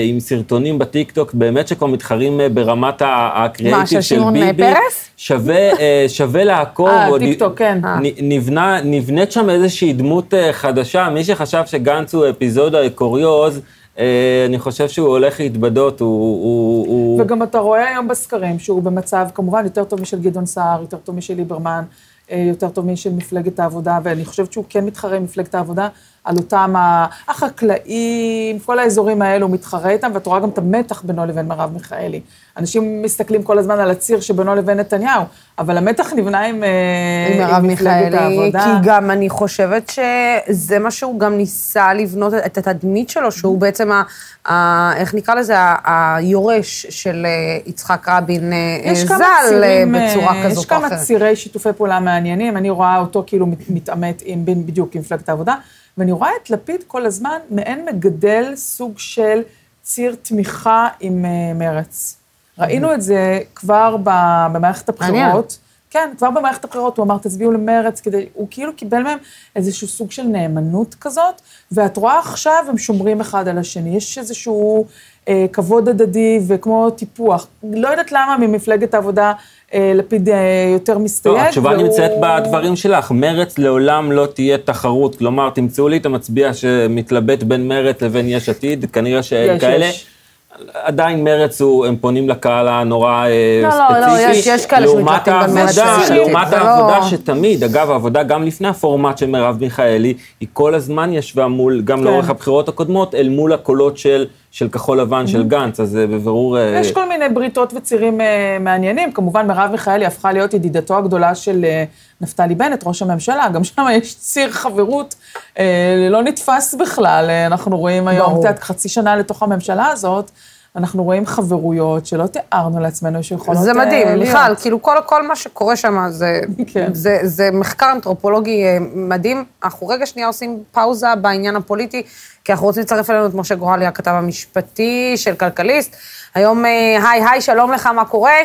עם סרטונים בטיקטוק, באמת שכבר מתחרים אה, ברמת מה, הקריאיטיב של של שמעון, ביבי. אה, פרס? שווה, אה, שווה לעקוב. אה, טיקטוק, כן. נבנה, נבנית שם איזושהי דמות אה, חדשה, מי שחשב שגנץ הוא אפיזודה קוריוז, אה, אני חושב שהוא הולך להתבדות, הוא... הוא, הוא... וגם אתה רואה היום בסקרים שהוא במצב, כמובן, יותר טוב משל גדעון סער, יותר טוב משל ליברמן, אה, יותר טוב משל מפלגת העבודה, ואני חושבת שהוא כן מתחרה עם מפלגת העבודה על אותם החקלאים, כל האזורים האלו, הוא מתחרה איתם, ואת רואה גם את המתח בינו לבין מרב מיכאלי. אנשים מסתכלים כל הזמן על הציר שבינו לבין נתניהו, אבל המתח נבנה עם, אה, עם מרב מפלגת מיכאלי, העבודה. כי גם אני חושבת שזה מה שהוא גם ניסה לבנות את התדמית שלו, שהוא Mm-hmm. בעצם, ה, ה, איך נקרא לזה, היורש של אה, יצחק רבין יש כמה ז"ל בצורה אה, כזאת יש או כמה אחרת. צירי שיתופי פעולה מעניינים, אני רואה אותו כאילו מת- מתעמת עם, בדיוק עם מפלגת העבודה, ואני רואה את לפיד כל הזמן מעין מגדל סוג של ציר תמיכה עם אה, מרץ. ראינו את זה כבר במערכת. הבחירות. כן, כבר במערכת הבחירות הוא אמר, תצביעו למרץ, כדי, הוא כאילו קיבל מהם איזשהו סוג של נאמנות כזאת, ואת רואה עכשיו, הם שומרים אחד על השני. יש איזשהו אה, כבוד הדדי וכמו טיפוח. לא יודעת למה ממפלגת העבודה לפיד אה, יותר מסתייג. לא, התשובה והוא- נמצאת בדברים שלך. מרץ לעולם לא תהיה תחרות. כלומר, תמצאו לי את המצביע שמתלבט בין מרץ לבין יש עתיד, כנראה שאין כאלה. יש. עדיין מרץ, הוא, הם פונים לקהל הנורא אה, לא, ספציפי. לא, לא, יש- יש כאלה שמתלבטים בין מרצ העבודה- ליש עתיד, לעומת זה לא- העבודה שתמיד, אגב, העבודה גם לפני הפורמט של מרב מיכאלי, היא כל הזמן ישבה מול, גם כן. לאורך הבחירות הקודמות, אל מול הקולות של, של כחול לבן, של גנץ, אז זה בבירור... אה, יש כל מיני בריתות וצירים אה, מעניינים. כמובן, מרב מיכאלי הפכה להיות ידידתו הגדולה של אה, נפתלי בנט, ראש הממשלה. גם שם [LAUGHS] יש ציר חברות אה, לא נתפס בכלל. אה, אנחנו רואים היום, ברור. את חצי שנה לתוך הממשלה הזאת, אנחנו רואים חברויות שלא תיארנו לעצמנו שיכולות זה אה, מדהים, להיות. מיכל, כאילו כל, כל מה שקורה שם זה, כן. זה, זה מחקר אנתרופולוגי אה, מדהים. אנחנו רגע שנייה עושים פאוזה בעניין הפוליטי, כי אנחנו רוצים לצרף אלינו את משה גורלי, הכתב המשפטי של כלכליסט. היום, אה, היי, היי, שלום לך, מה קורה?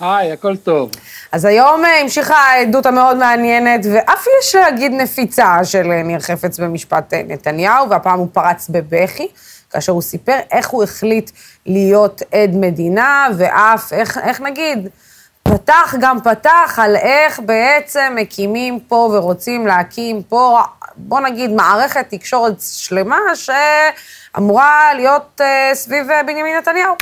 היי, הכל טוב. אז היום המשיכה העדות המאוד מעניינת, ואף יש להגיד נפיצה של ניר חפץ במשפט נתניהו, והפעם הוא פרץ בבכי, כאשר הוא סיפר איך הוא החליט להיות עד מדינה, ואף, איך, איך נגיד, פתח גם פתח על איך בעצם מקימים פה ורוצים להקים פה, בוא נגיד, מערכת תקשורת שלמה שאמורה להיות אה, סביב אה, בנימין נתניהו.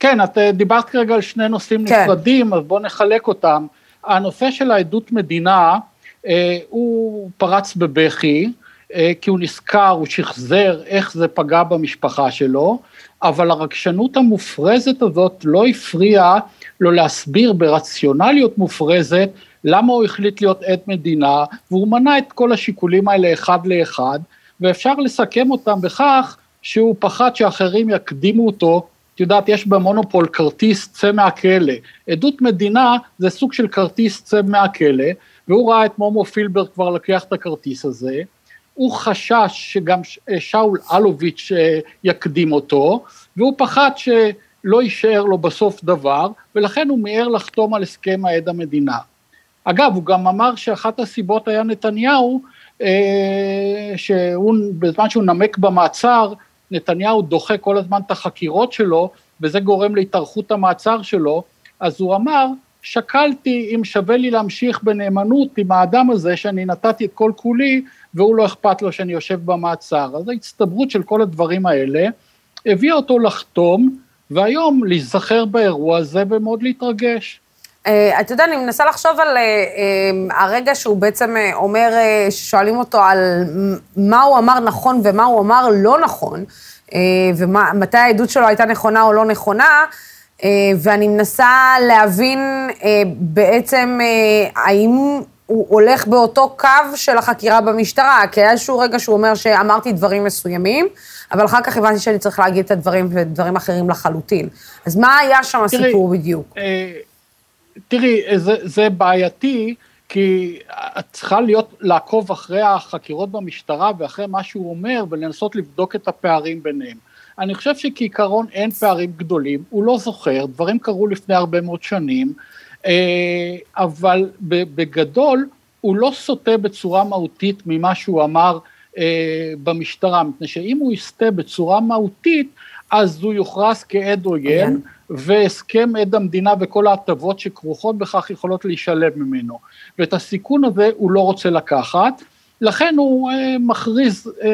כן, את אה, דיברת כרגע על שני נושאים כן. נפרדים, אז בואו נחלק אותם. הנושא של העדות מדינה, אה, הוא פרץ בבכי, כי הוא נזכר, הוא שחזר איך זה פגע במשפחה שלו, אבל הרגשנות המופרזת הזאת לא הפריעה לו להסביר ברציונליות מופרזת למה הוא החליט להיות עד מדינה, והוא מנה את כל השיקולים האלה אחד לאחד, ואפשר לסכם אותם בכך שהוא פחד שאחרים יקדימו אותו את יודעת, יש במונופול כרטיס צא מהכלא. עדות מדינה זה סוג של כרטיס צא מהכלא, והוא ראה את מומו פילבר כבר לקח את הכרטיס הזה. הוא חשש שגם ש- שאול אלוביץ' אה, יקדים אותו, והוא פחד לא יישאר לו בסוף דבר, ולכן הוא מיהר לחתום על הסכם העד המדינה. אגב, הוא גם אמר שאחת הסיבות היה נתניהו, אה, שהוא, בזמן שהוא נמק במעצר, נתניהו דוחה כל הזמן את החקירות שלו, וזה גורם להתארכות המעצר שלו, אז הוא אמר, שקלתי אם שווה לי להמשיך בנאמנות עם האדם הזה שאני נתתי את כל כולי והוא לא אכפת לו שאני יושב במעצר. אז ההצטברות של כל הדברים האלה הביאה אותו לחתום והיום להיזכר באירוע הזה ומאוד להתרגש. Uh, אתה יודע, אני מנסה לחשוב על uh, uh, הרגע שהוא בעצם אומר, ששואלים אותו על מה הוא אמר נכון ומה הוא אמר לא נכון, ומתי העדות שלו הייתה נכונה או לא נכונה, ואני מנסה להבין בעצם האם הוא הולך באותו קו של החקירה במשטרה, כי היה איזשהו רגע שהוא אומר שאמרתי דברים מסוימים, אבל אחר כך הבנתי שאני צריך להגיד את הדברים ודברים אחרים לחלוטין. אז מה היה שם תראי, הסיפור בדיוק? אה, תראי, זה, זה בעייתי, כי את צריכה להיות, לעקוב אחרי החקירות במשטרה ואחרי מה שהוא אומר ולנסות לבדוק את הפערים ביניהם. אני חושב שכעיקרון אין פערים גדולים, הוא לא זוכר, דברים קרו לפני הרבה מאוד שנים, אבל בגדול הוא לא סוטה בצורה מהותית ממה שהוא אמר אה, במשטרה, מפני שאם הוא יסטה בצורה מהותית, אז הוא יוכרז כעד עוין, והסכם עד המדינה וכל ההטבות שכרוכות בכך יכולות להישלב ממנו. ואת הסיכון הזה הוא לא רוצה לקחת, לכן הוא אה, מכריז, אה,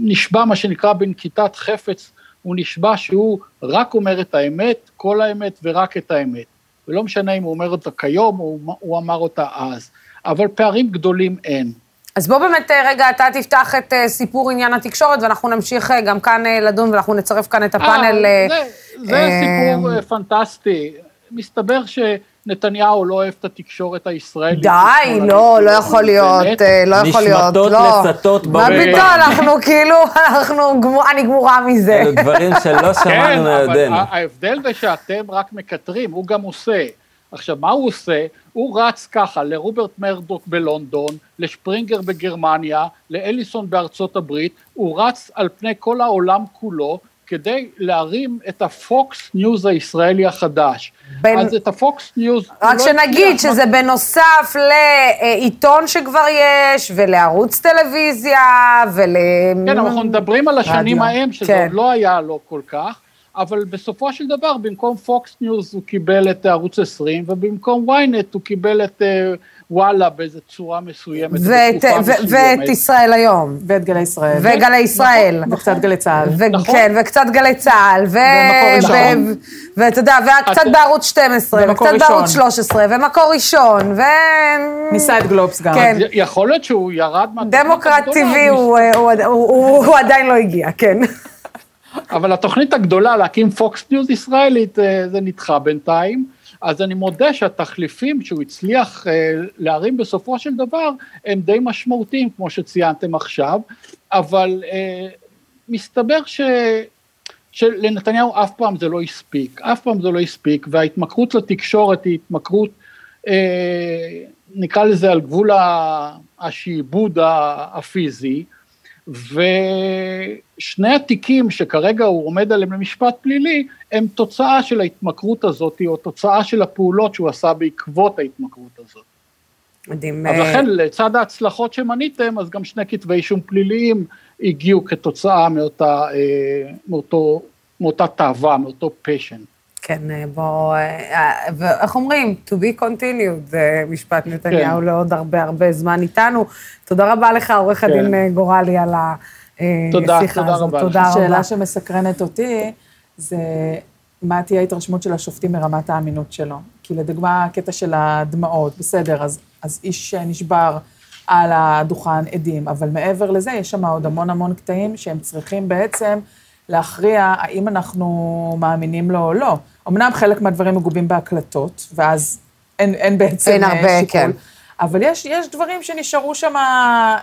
נשבע מה שנקרא בנקיטת חפץ, הוא נשבע שהוא רק אומר את האמת, כל האמת ורק את האמת. ולא משנה אם הוא אומר אותה כיום או הוא אמר אותה אז, אבל פערים גדולים אין. אז בוא באמת אה, רגע, אתה תפתח את אה, סיפור עניין התקשורת, ואנחנו נמשיך אה, גם כאן לדון, ואנחנו נצרף כאן את הפאנל. 아, זה, זה סיפור פנטסטי. מסתבר שנתניהו לא אוהב את התקשורת הישראלית. די, לא, לא יכול להיות, לא יכול להיות. נשמטות לא. לצטות ברור. מה פתאום, אנחנו כאילו, אנחנו, אני גמורה מזה. אלו דברים שלא שמענו מיודנו. כן, אבל ההבדל זה שאתם רק מקטרים, הוא גם עושה. עכשיו, מה הוא עושה? הוא רץ ככה לרוברט מרדוק בלונדון, לשפרינגר בגרמניה, לאליסון בארצות הברית, הוא רץ על פני כל העולם כולו כדי להרים את הפוקס ניוז הישראלי החדש. בין... אז את הפוקס ניוז... רק לא שנגיד לא שזה. בנוסף לעיתון שכבר יש, ולערוץ טלוויזיה, ול... כן, אנחנו מדברים על השנים ההם, שזה כן. עוד לא היה לו כל כך. אבל בסופו של דבר, במקום פוקס ניוז הוא קיבל את ערוץ 20, ובמקום ynet הוא קיבל את אה, וואלה באיזו צורה מסוימת, ואת, ו- ואת ישראל היום. ואת גלי ישראל. וגלי ישראל. נכון. וקצת גלי צה"ל. ו- נכון. כן, וקצת גלי צה"ל. ו- ומקור ראשון. ואתה יודע, וקצת את... בערוץ 12, וקצת ראשון. בערוץ 13, ומקור ראשון, ו... ניסה את גלובס גם. כן. יכול להיות שהוא ירד מהתוכנית דמוקרט טבעי הוא, הוא, הוא, הוא, הוא עדיין לא הגיע, כן. אבל התוכנית הגדולה להקים פוקס ניוז ישראלית אה, זה נדחה בינתיים, אז אני מודה שהתחליפים שהוא הצליח אה, להרים בסופו של דבר הם די משמעותיים כמו שציינתם עכשיו, אבל אה, מסתבר ש... שלנתניהו אף פעם זה לא הספיק, אף פעם זה לא הספיק, וההתמכרות לתקשורת היא התמכרות, נקרא לזה על גבול השעבוד הפיזי, ושני התיקים שכרגע הוא עומד עליהם למשפט פלילי, הם תוצאה של ההתמכרות הזאת, או תוצאה של הפעולות שהוא עשה בעקבות ההתמכרות הזאת. מדהים. אז לכן, לצד ההצלחות שמניתם, אז גם שני כתבי אישום פליליים הגיעו כתוצאה מאותה, אה, מאותו, מאותה תאווה, מאותו פשן. כן, אה, בוא, אה, ואיך אומרים? To be continued, זה משפט נתניהו כן. לעוד הרבה הרבה זמן איתנו. תודה רבה לך, עורך כן. הדין גורלי, על השיחה הזאת. תודה, תודה רבה. שאלה שמסקרנת אותי, זה מה תהיה ההתרשמות של השופטים מרמת האמינות שלו. כי לדוגמה, הקטע של הדמעות, בסדר, אז, אז איש נשבר על הדוכן עדים, אבל מעבר לזה, יש שם עוד המון המון קטעים שהם צריכים בעצם להכריע האם אנחנו מאמינים לו או לא. אמנם חלק מהדברים מגובים בהקלטות, ואז אין, אין בעצם אין הרבה, שיקול. כן. אבל יש, יש דברים שנשארו שם, אה,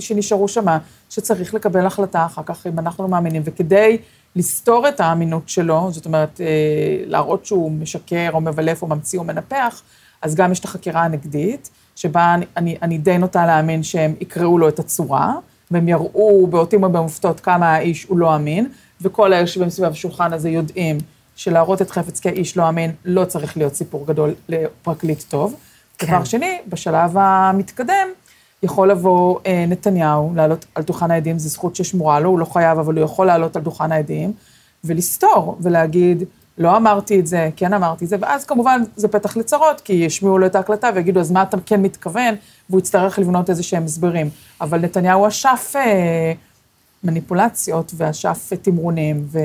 שנשארו שם, שצריך לקבל החלטה אחר כך, אם אנחנו מאמינים, וכדי לסתור את האמינות שלו, זאת אומרת, אה, להראות שהוא משקר או מבלף או ממציא או מנפח, אז גם יש את החקירה הנגדית, שבה אני, אני, אני די נוטה להאמין שהם יקראו לו את הצורה, והם יראו באותים ובמופתות כמה האיש הוא לא אמין, וכל היושבים סביב השולחן הזה יודעים שלהראות את חפץ כאיש לא אמין לא צריך להיות סיפור גדול לפרקליט טוב. כן. דבר שני, בשלב המתקדם, יכול לבוא אה, נתניהו, לעלות על דוכן העדים, זו זכות ששמורה לו, הוא לא חייב, אבל הוא יכול לעלות על דוכן העדים, ולסתור, ולהגיד, לא אמרתי את זה, כן אמרתי את זה, ואז כמובן זה פתח לצרות, כי ישמיעו לו את ההקלטה ויגידו, אז מה אתה כן מתכוון? והוא יצטרך לבנות איזה שהם הסברים. אבל נתניהו אשף אה, מניפולציות ואשף תמרונים, ולא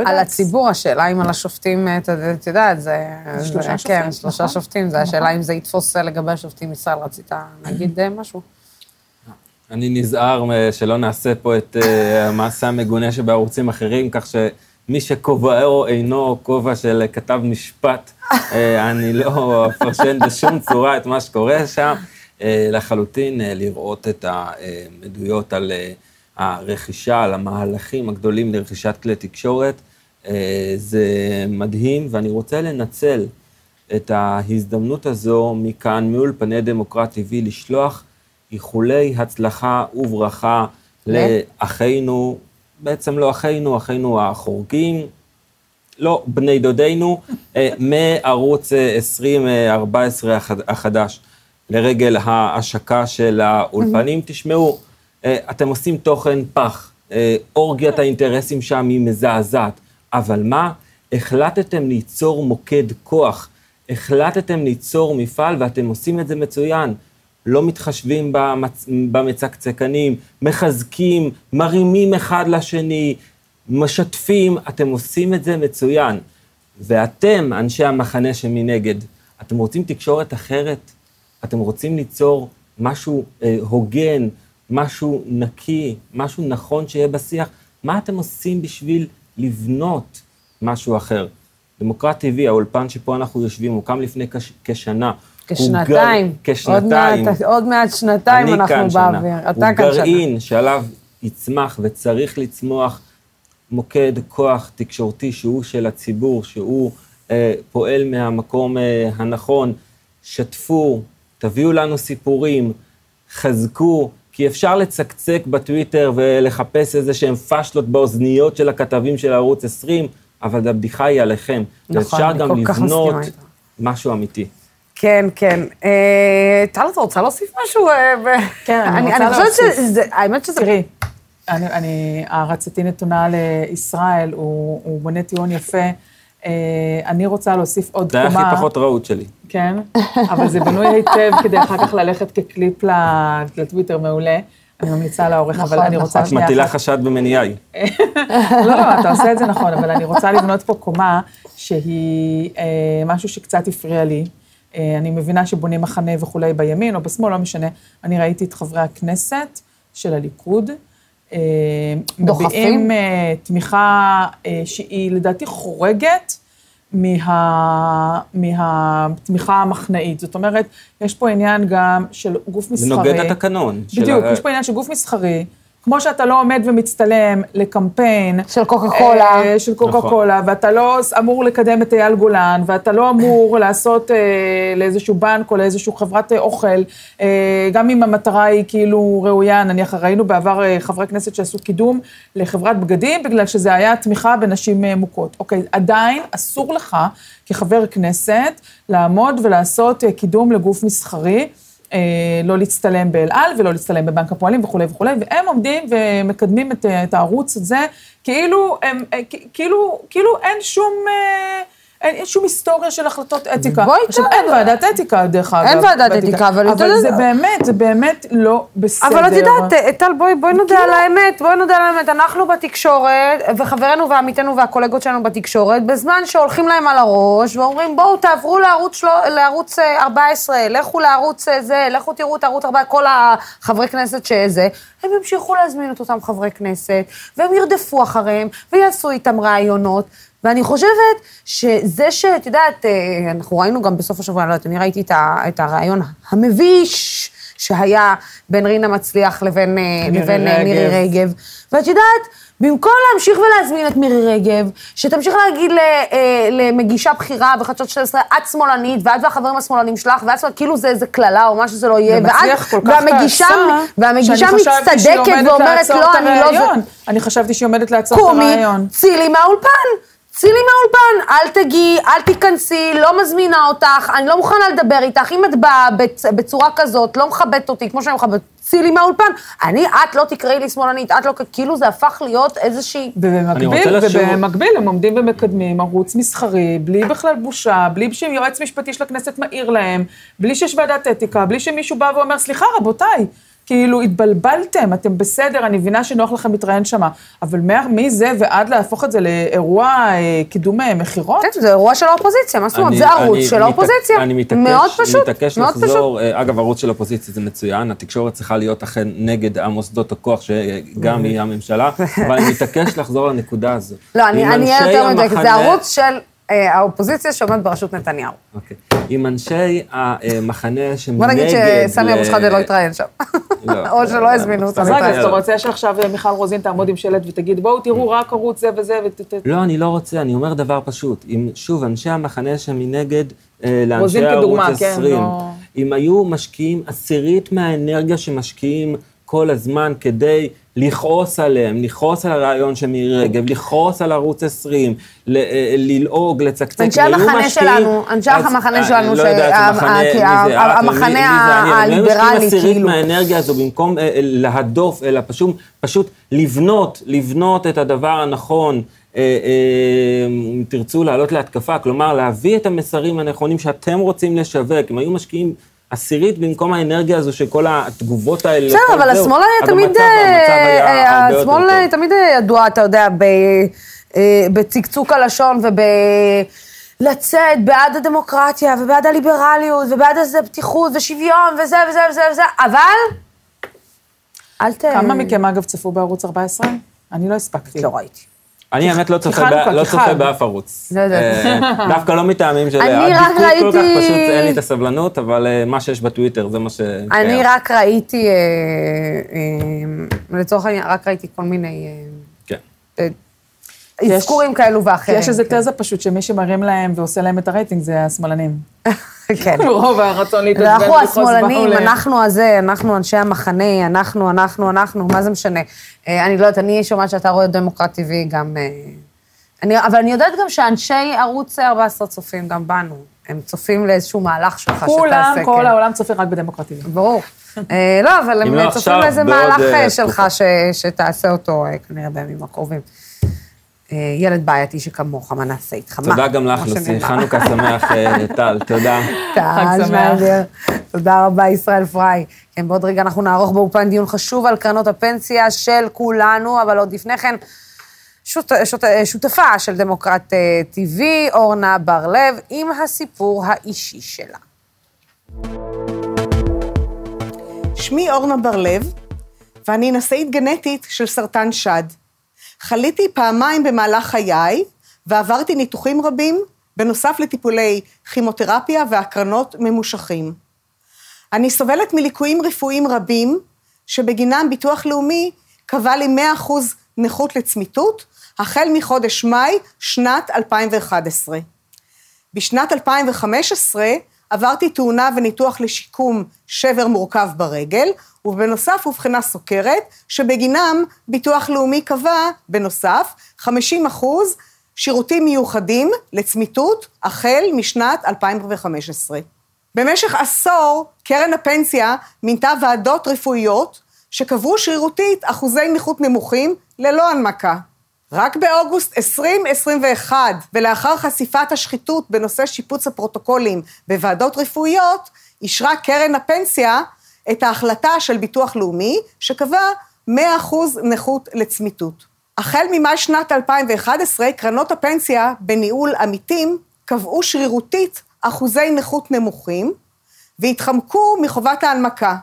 יודעת. על הציבור, השאלה אם על השופטים, אתה את יודעת, זה... שלושה זה- שופטים, כן, שלושה נכון. שופטים, זה השאלה אם זה יתפוס לגבי השופטים. ישראל, רצית להגיד אה, משהו? אני נזהר אה, שלא נעשה פה את אה, המעשה המגונה שבערוצים אחרים, כך שמי שכובעו אינו כובע של כתב משפט, אה, אני לא אפרשן בשום צורה את מה שקורה שם. אה, לחלוטין אה, לראות את העדויות על אה, הרכישה, על המהלכים הגדולים לרכישת כלי תקשורת, אה, זה מדהים, ואני רוצה לנצל את ההזדמנות הזו מכאן, מאולפני דמוקרט TV, לשלוח איחולי הצלחה וברכה לאחינו, בעצם לא אחינו, אחינו החורגים, לא, בני דודינו, אה, [LAUGHS] מערוץ אה, 2014 החדש, לרגל ההשקה של האולפנים. תשמעו, אה, אתם עושים תוכן פח, אה, אורגיית האינטרסים שם היא מזעזעת, אבל מה? החלטתם ליצור מוקד כוח, החלטתם ליצור מפעל ואתם עושים את זה מצוין. לא מתחשבים במצ... במצקצקנים, מחזקים, מרימים אחד לשני, משתפים, אתם עושים את זה מצוין. ואתם, אנשי המחנה שמנגד, אתם רוצים תקשורת אחרת? אתם רוצים ליצור משהו אה, הוגן, משהו נקי, משהו נכון שיהיה בשיח? מה אתם עושים בשביל לבנות משהו אחר? דמוקרט TV, האולפן שפה אנחנו יושבים, הוקם לפני כש, כשנה. הוא כשנתיים. גר- כשנתיים. עוד מעט, עוד מעט שנתיים אנחנו. באוויר. אתה הוא כאן שנה. גרעין שעליו יצמח וצריך לצמוח מוקד כוח תקשורתי שהוא של הציבור, שהוא אה, פועל מהמקום אה, הנכון. שתפו, תביאו לנו סיפורים, חזקו, כי אפשר לצקצק בטוויטר ולחפש איזה שהם פשלות באוזניות של הכתבים של ערוץ 20, אבל הבדיחה היא עליכם. נכון, ואפשר אני גם כל כך לבנות מסכימה איתך. משהו אמיתי. כן, כן. אה, טל, את רוצה להוסיף משהו? אה, כן, אני רוצה אני חושבת להוסיף. שזה, האמת שזה... תראי, אני, אני, הערצתי נתונה לישראל, הוא, הוא בונה טיעון יפה. אה, אני רוצה להוסיף עוד זה היה קומה. הכי פחות רהוט שלי. כן, אבל זה בנוי היטב כדי אחר כך ללכת כקליפ ל- לטוויטר מעולה. אני ממליצה לעורך, אבל נכון, אני רוצה את שנייה מטילה. חשד במניעי. לא, לא, אתה עושה את זה נכון, אבל אני רוצה לבנות פה קומה שהיא אה, משהו שקצת הפריע לי. אה, אני מבינה שבונים מחנה וכולי בימין או בשמאל, לא משנה. אני ראיתי את חברי הכנסת של הליכוד. אה, דוחפים? מביעים אה, תמיכה אה, שהיא לדעתי חורגת מה, מהתמיכה המחנאית. זאת אומרת, יש פה עניין גם של גוף מסחרי. זה נוגד התקנון. של בדיוק, ה- יש פה עניין של גוף מסחרי. כמו שאתה לא עומד ומצטלם לקמפיין. של קוקה קולה. אה, של קוקה קולה, ואתה לא אמור לקדם את אייל גולן, ואתה לא אמור [LAUGHS] לעשות אה, לאיזשהו בנק או לאיזשהו חברת אה, אוכל, אה, גם אם המטרה היא כאילו ראויה, נניח ראינו בעבר אה, חברי כנסת שעשו קידום לחברת בגדים, בגלל שזה היה תמיכה בנשים אה, מוכות. אוקיי, עדיין אסור לך כחבר כנסת לעמוד ולעשות אה, קידום לגוף מסחרי. אה, לא להצטלם באל על ולא להצטלם בבנק הפועלים וכולי וכולי, והם עומדים ומקדמים את, את הערוץ הזה, כאילו, הם, אה, כאילו, כאילו אין שום, אה, אין, שום היסטוריה של החלטות אתיקה. בואי עכשיו. אין ועדת אתיקה, דרך אגב. אין ועדת. אתיקה, אבל אבל זה באמת, זה באמת לא בסדר. אבל את יודעת, טל, בואי, נודה על האמת, בואי נודה על האמת. אנחנו בתקשורת, וחברינו ועמיתינו והקולגות שלנו בתקשורת, בזמן שהולכים להם על הראש, ואומרים, בואו תעברו לערוץ, שלו, לערוץ אה, 14, לכו לערוץ אה, זה, לכו תראו את ערוץ 14, כל החברי כנסת שזה, הם ימשיכו להזמין את אותם חברי כנסת, והם ירדפו אחריהם, ויעשו איתם ראיונות. ואני חושבת שזה שאת יודעת, אה, אנחנו ראינו גם בסוף השבוע, לא יודעת, אני ראיתי את ה- את הרעיון המביש שהיה בין רינה מצליח לבין, אה, מירי לבין אה, מירי רגב. רגב. ואת יודעת, במקום להמשיך ולהזמין את מירי רגב, שתמשיך להגיד ל, אה, למגישה בכירה בחדשות 12, את שמאלנית, ואת והחברים השמאלנים שלך, ואת שמאלנית, כאילו זה איזה קללה או מה שזה לא יהיה, כך והמגישה, והמגישה מצטדקת ואומרת, לא, אני לא... אני חשבתי שהיא עומדת לעצור את קומי, הרעיון. צילי מהאולפן. צילי מהאולפן, אל תגיעי, אל תיכנסי, לא מזמינה אותך, אני לא מוכנה לדבר איתך. אם את באה בצ- בצורה כזאת, לא מכבדת אותי, כמו שאני מכבדת, צילי מהאולפן, אני, את לא תקראי לי שמאלנית, את לא, כאילו זה הפך להיות איזושהי... ובמקביל, ובמקביל הם עומדים ומקדמים ערוץ מסחרי, בלי בכלל בושה, בלי שיועץ משפטי של הכנסת מעיר להם, בלי שיש ועדת אתיקה, בלי שמישהו בא ואומר, סליחה, רבותיי, כאילו, התבלבלתם, אתם בסדר, אני מבינה שנוח לכם להתראיין שמה, אבל מה- מזה ועד להפוך את זה לאירוע אה, קידום אה, מכירות? כן, זה אירוע של האופוזיציה, מה זאת אומרת? זה ערוץ של האופוזיציה. אני מתעקש, מאוד פשוט, מתעקש מאוד פשוט. לחזור, אה, אגב, ערוץ של אופוזיציה זה מצוין, התקשורת צריכה להיות אכן נגד המוסדות הכוח, שגם היא [LAUGHS] הממשלה, אבל אני מתעקש לחזור לנקודה הזו. לא, אני אהיה יותר מדויקת, זה ערוץ של האופוזיציה שעומד בראשות נתניהו. אוקיי. אם אנשי המחנה שמנגד... בוא נגיד שסמי אבו שחאדה לא יתראיין שם. לא. [LAUGHS] או שלא הזמינו אותו אז רגע, אז. אתה רוצה שעכשיו אה, מיכל רוזין תעמוד עם שלט ותגיד, בואו תראו רק ערוץ זה וזה, ות... לא, אני לא רוצה, אני אומר דבר פשוט. אם, שוב, אנשי המחנה שמנגד אה, לאנשי ערוץ כדוגמה, כן, 20, לא- אם היו משקיעים עשירית מהאנרגיה שמשקיעים כל הזמן כדי לכעוס עליהם, לכעוס על הרעיון של מירי רגב, לכעוס על ערוץ 20, ל- אה, ללעוג, לצקצק, אנשי המחנה שלנו, אנשי המחנה אה, שלנו, לא שה- המחנה, הם הליברלי, כאילו. מהאנרגיה הזו, במקום אה, אה, להדוף, אלא פשוט, לבנות, לבנות את הדבר הנכון. אה, אה, אם תרצו לעלות להתקפה, כלומר להביא את המסרים הנכונים שאתם רוצים לשווק, אם היו משקיעים עשירית במקום האנרגיה הזו של כל התגובות האלה. בסדר, אבל השמאל היה אז תמיד, אה, השמאל. תמיד ידוע, אתה יודע, אה, בצקצוק הלשון וב... לצאת בעד הדמוקרטיה ובעד הליברליות ובעד איזה פתיחות ושוויון וזה וזה וזה וזה, אבל... אל ת... כמה מכם, אגב, צפו בערוץ 14? אני לא הספקתי. לא ראיתי. אני האמת לא צופה לא. באף ערוץ. לא יודעת. אה, דווקא לא מטעמים של הדיקות כל כך, פשוט אין לי את הסבלנות, אבל אה, מה שיש בטוויטר זה מה ש... אני. רק ראיתי, אה, לצורך העניין, רק ראיתי כל מיני כן. אזכורים כאלו ואחרים. יש איזו כן. תזה פשוט שמי שמרים להם ועושה להם את הרייטינג זה השמאלנים. [LAUGHS] כן. [LAUGHS] רוב הרצון להתעצבן ואנחנו השמאלנים, אנחנו הזה, אנחנו אנשי המחנה, אנחנו, אנחנו, אנחנו, מה זה משנה? אה, אני לא יודעת, אני שומעת שאתה רואה דמוקרט TV גם... אה, אני, אבל אני יודעת גם שאנשי ערוץ 14 צופים גם בנו. הם צופים לאיזשהו מהלך שלך כולם, שתעשה, כל כן. העולם צופה רק בדמוקרטיה. ברור. אה, לא, אבל הם לא צופים לאיזה מהלך שלך שתעשה אותו אה, כנראה בימים הקרובים. אה, ילד בעייתי שכמוך, מה נעשה איתך? תודה גם לך, לוסי. חנוכה שמח, אה, [LAUGHS] טל, תודה. חג טל שמח. שניידר. תודה רבה, ישראל פריי. כן, בעוד רגע אנחנו נערוך באופן דיון חשוב על קרנות הפנסיה של כולנו, אבל עוד לפני כן, שות, שות, שותפה של דמוקרט אה, TV, אורנה בר-לב, עם הסיפור האישי שלה. שמי אורנה בר-לב, ואני נשאית גנטית של סרטן שד. חליתי פעמיים במהלך חיי, ועברתי ניתוחים רבים, בנוסף לטיפולי כימותרפיה והקרנות ממושכים. אני סובלת מליקויים רפואיים רבים, שבגינם ביטוח לאומי קבע לי 100% נכות לצמיתות, החל מחודש מאי שנת 2011. בשנת 2015 עברתי תאונה וניתוח לשיקום שבר מורכב ברגל, ובנוסף אובחנה סוכרת, שבגינם ביטוח לאומי קבע, בנוסף, 50 אחוז שירותים מיוחדים לצמיתות החל משנת 2015. במשך עשור, קרן הפנסיה מינתה ועדות רפואיות שקבעו שרירותית אחוזי נכות נמוכים ללא הנמקה. רק באוגוסט 2021, ולאחר חשיפת השחיתות בנושא שיפוץ הפרוטוקולים בוועדות רפואיות, אישרה קרן הפנסיה את ההחלטה של ביטוח לאומי, שקבע 100% נכות לצמיתות. החל ממאי שנת 2011, קרנות הפנסיה בניהול עמיתים קבעו שרירותית אחוזי נכות נמוכים, והתחמקו מחובת ההנמקה.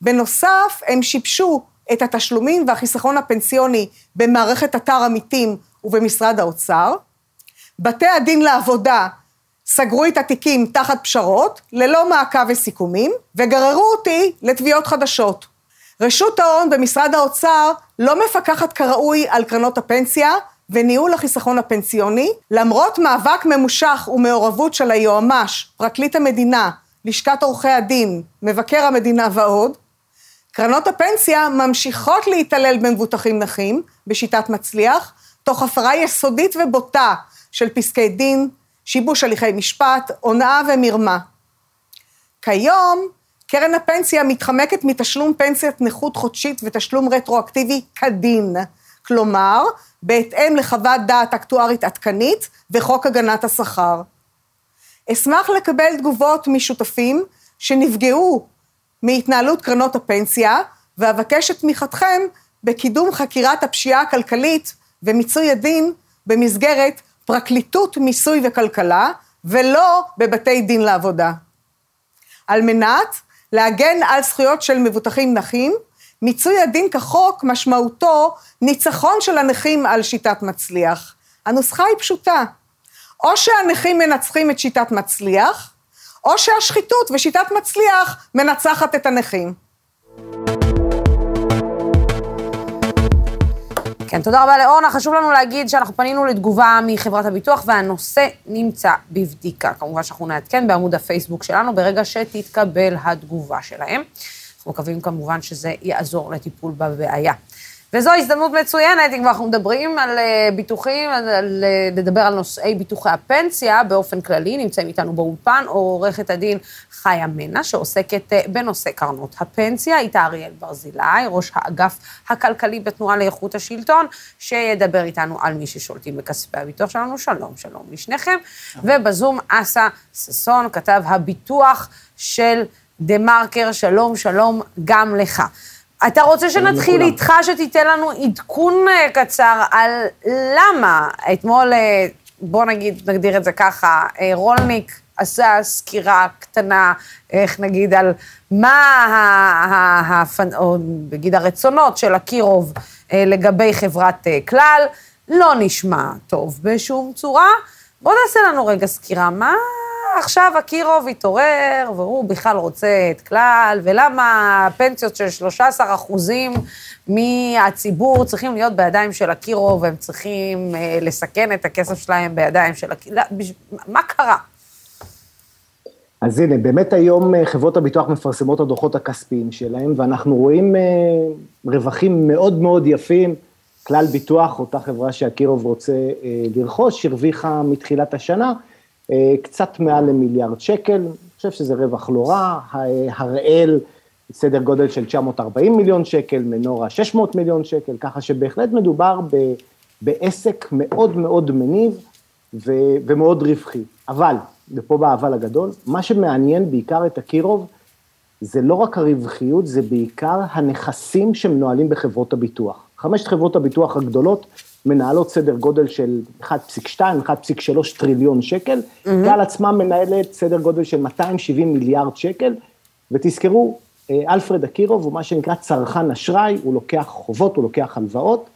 בנוסף, הם שיבשו את התשלומים והחיסכון הפנסיוני במערכת אתר עמיתים ובמשרד האוצר. בתי הדין לעבודה סגרו את התיקים תחת פשרות, ללא מעקב וסיכומים, וגררו אותי לתביעות חדשות. רשות ההון במשרד האוצר לא מפקחת כראוי על קרנות הפנסיה וניהול החיסכון הפנסיוני, למרות מאבק ממושך ומעורבות של היועמ"ש, פרקליט המדינה, לשכת עורכי הדין, מבקר המדינה ועוד, קרנות הפנסיה ממשיכות להתעלל במבוטחים נכים בשיטת מצליח, תוך הפרה יסודית ובוטה של פסקי דין, שיבוש הליכי משפט, הונאה ומרמה. כיום, קרן הפנסיה מתחמקת מתשלום פנסיית נכות חודשית ותשלום רטרואקטיבי כדין, כלומר, בהתאם לחוות דעת אקטוארית עדכנית וחוק הגנת השכר. אשמח לקבל תגובות משותפים שנפגעו מהתנהלות קרנות הפנסיה, ואבקש את תמיכתכם בקידום חקירת הפשיעה הכלכלית ומיצוי הדין במסגרת פרקליטות מיסוי וכלכלה, ולא בבתי דין לעבודה. על מנת להגן על זכויות של מבוטחים נכים, מיצוי הדין כחוק משמעותו ניצחון של הנכים על שיטת מצליח. הנוסחה היא פשוטה, או שהנכים מנצחים את שיטת מצליח, או שהשחיתות ושיטת מצליח מנצחת את הנכים. כן, תודה רבה לאורנה. חשוב לנו להגיד שאנחנו פנינו לתגובה מחברת הביטוח, והנושא נמצא בבדיקה. כמובן שאנחנו נעדכן בעמוד הפייסבוק שלנו ברגע שתתקבל התגובה שלהם. אנחנו מקווים כמובן שזה יעזור לטיפול בבעיה. וזו הזדמנות מצוינת, אם אנחנו מדברים על אה, ביטוחים, על, אה, לדבר על נושאי ביטוחי הפנסיה באופן כללי, נמצאים איתנו באולפן עורכת הדין חיה מנע, שעוסקת אה, בנושא קרנות הפנסיה, איתה אריאל ברזילי, ראש האגף הכלכלי בתנועה לאיכות השלטון, שידבר איתנו על מי ששולטים בכספי הביטוח שלנו. שלום, שלום לשניכם. ובזום אסא ששון, כתב הביטוח של דה מרקר, שלום, שלום גם לך. אתה רוצה שנתחיל איתך, שתיתן לנו עדכון אה, קצר על למה אתמול, אה, בוא נגיד, נגדיר את זה ככה, אה, רולניק עשה סקירה קטנה, איך נגיד, על מה, או נגיד הרצונות של אקירוב לגבי חברת כלל, לא נשמע טוב בשום צורה. בוא נעשה לנו רגע סקירה, מה עכשיו אקירוב התעורר, והוא בכלל רוצה את כלל, ולמה פנסיות של 13 אחוזים מהציבור צריכים להיות בידיים של אקירוב, והם צריכים אה, לסכן את הכסף שלהם בידיים של אקירוב, לא, מה קרה? אז הנה, באמת היום אה, חברות הביטוח מפרסמות הדוחות הכספיים שלהם, ואנחנו רואים אה, רווחים מאוד מאוד יפים. כלל ביטוח, אותה חברה שאקירוב רוצה לרכוש, הרוויחה מתחילת השנה אה, קצת מעל למיליארד שקל, אני חושב שזה רווח לא רע, הראל סדר גודל של 940 מיליון שקל, מנורה 600 מיליון שקל, ככה שבהחלט מדובר ב, בעסק מאוד מאוד מניב ו, ומאוד רווחי. אבל, ופה בא האבל הגדול, מה שמעניין בעיקר את אקירוב, זה לא רק הרווחיות, זה בעיקר הנכסים שמנוהלים בחברות הביטוח. חמשת חברות הביטוח הגדולות מנהלות סדר גודל של 1.2, 1.3 טריליון שקל, mm-hmm. כלל עצמה מנהלת סדר גודל של 270 מיליארד שקל, ותזכרו, אה, אלפרד אקירוב הוא מה שנקרא צרכן אשראי, הוא לוקח חובות, הוא לוקח הלוואות,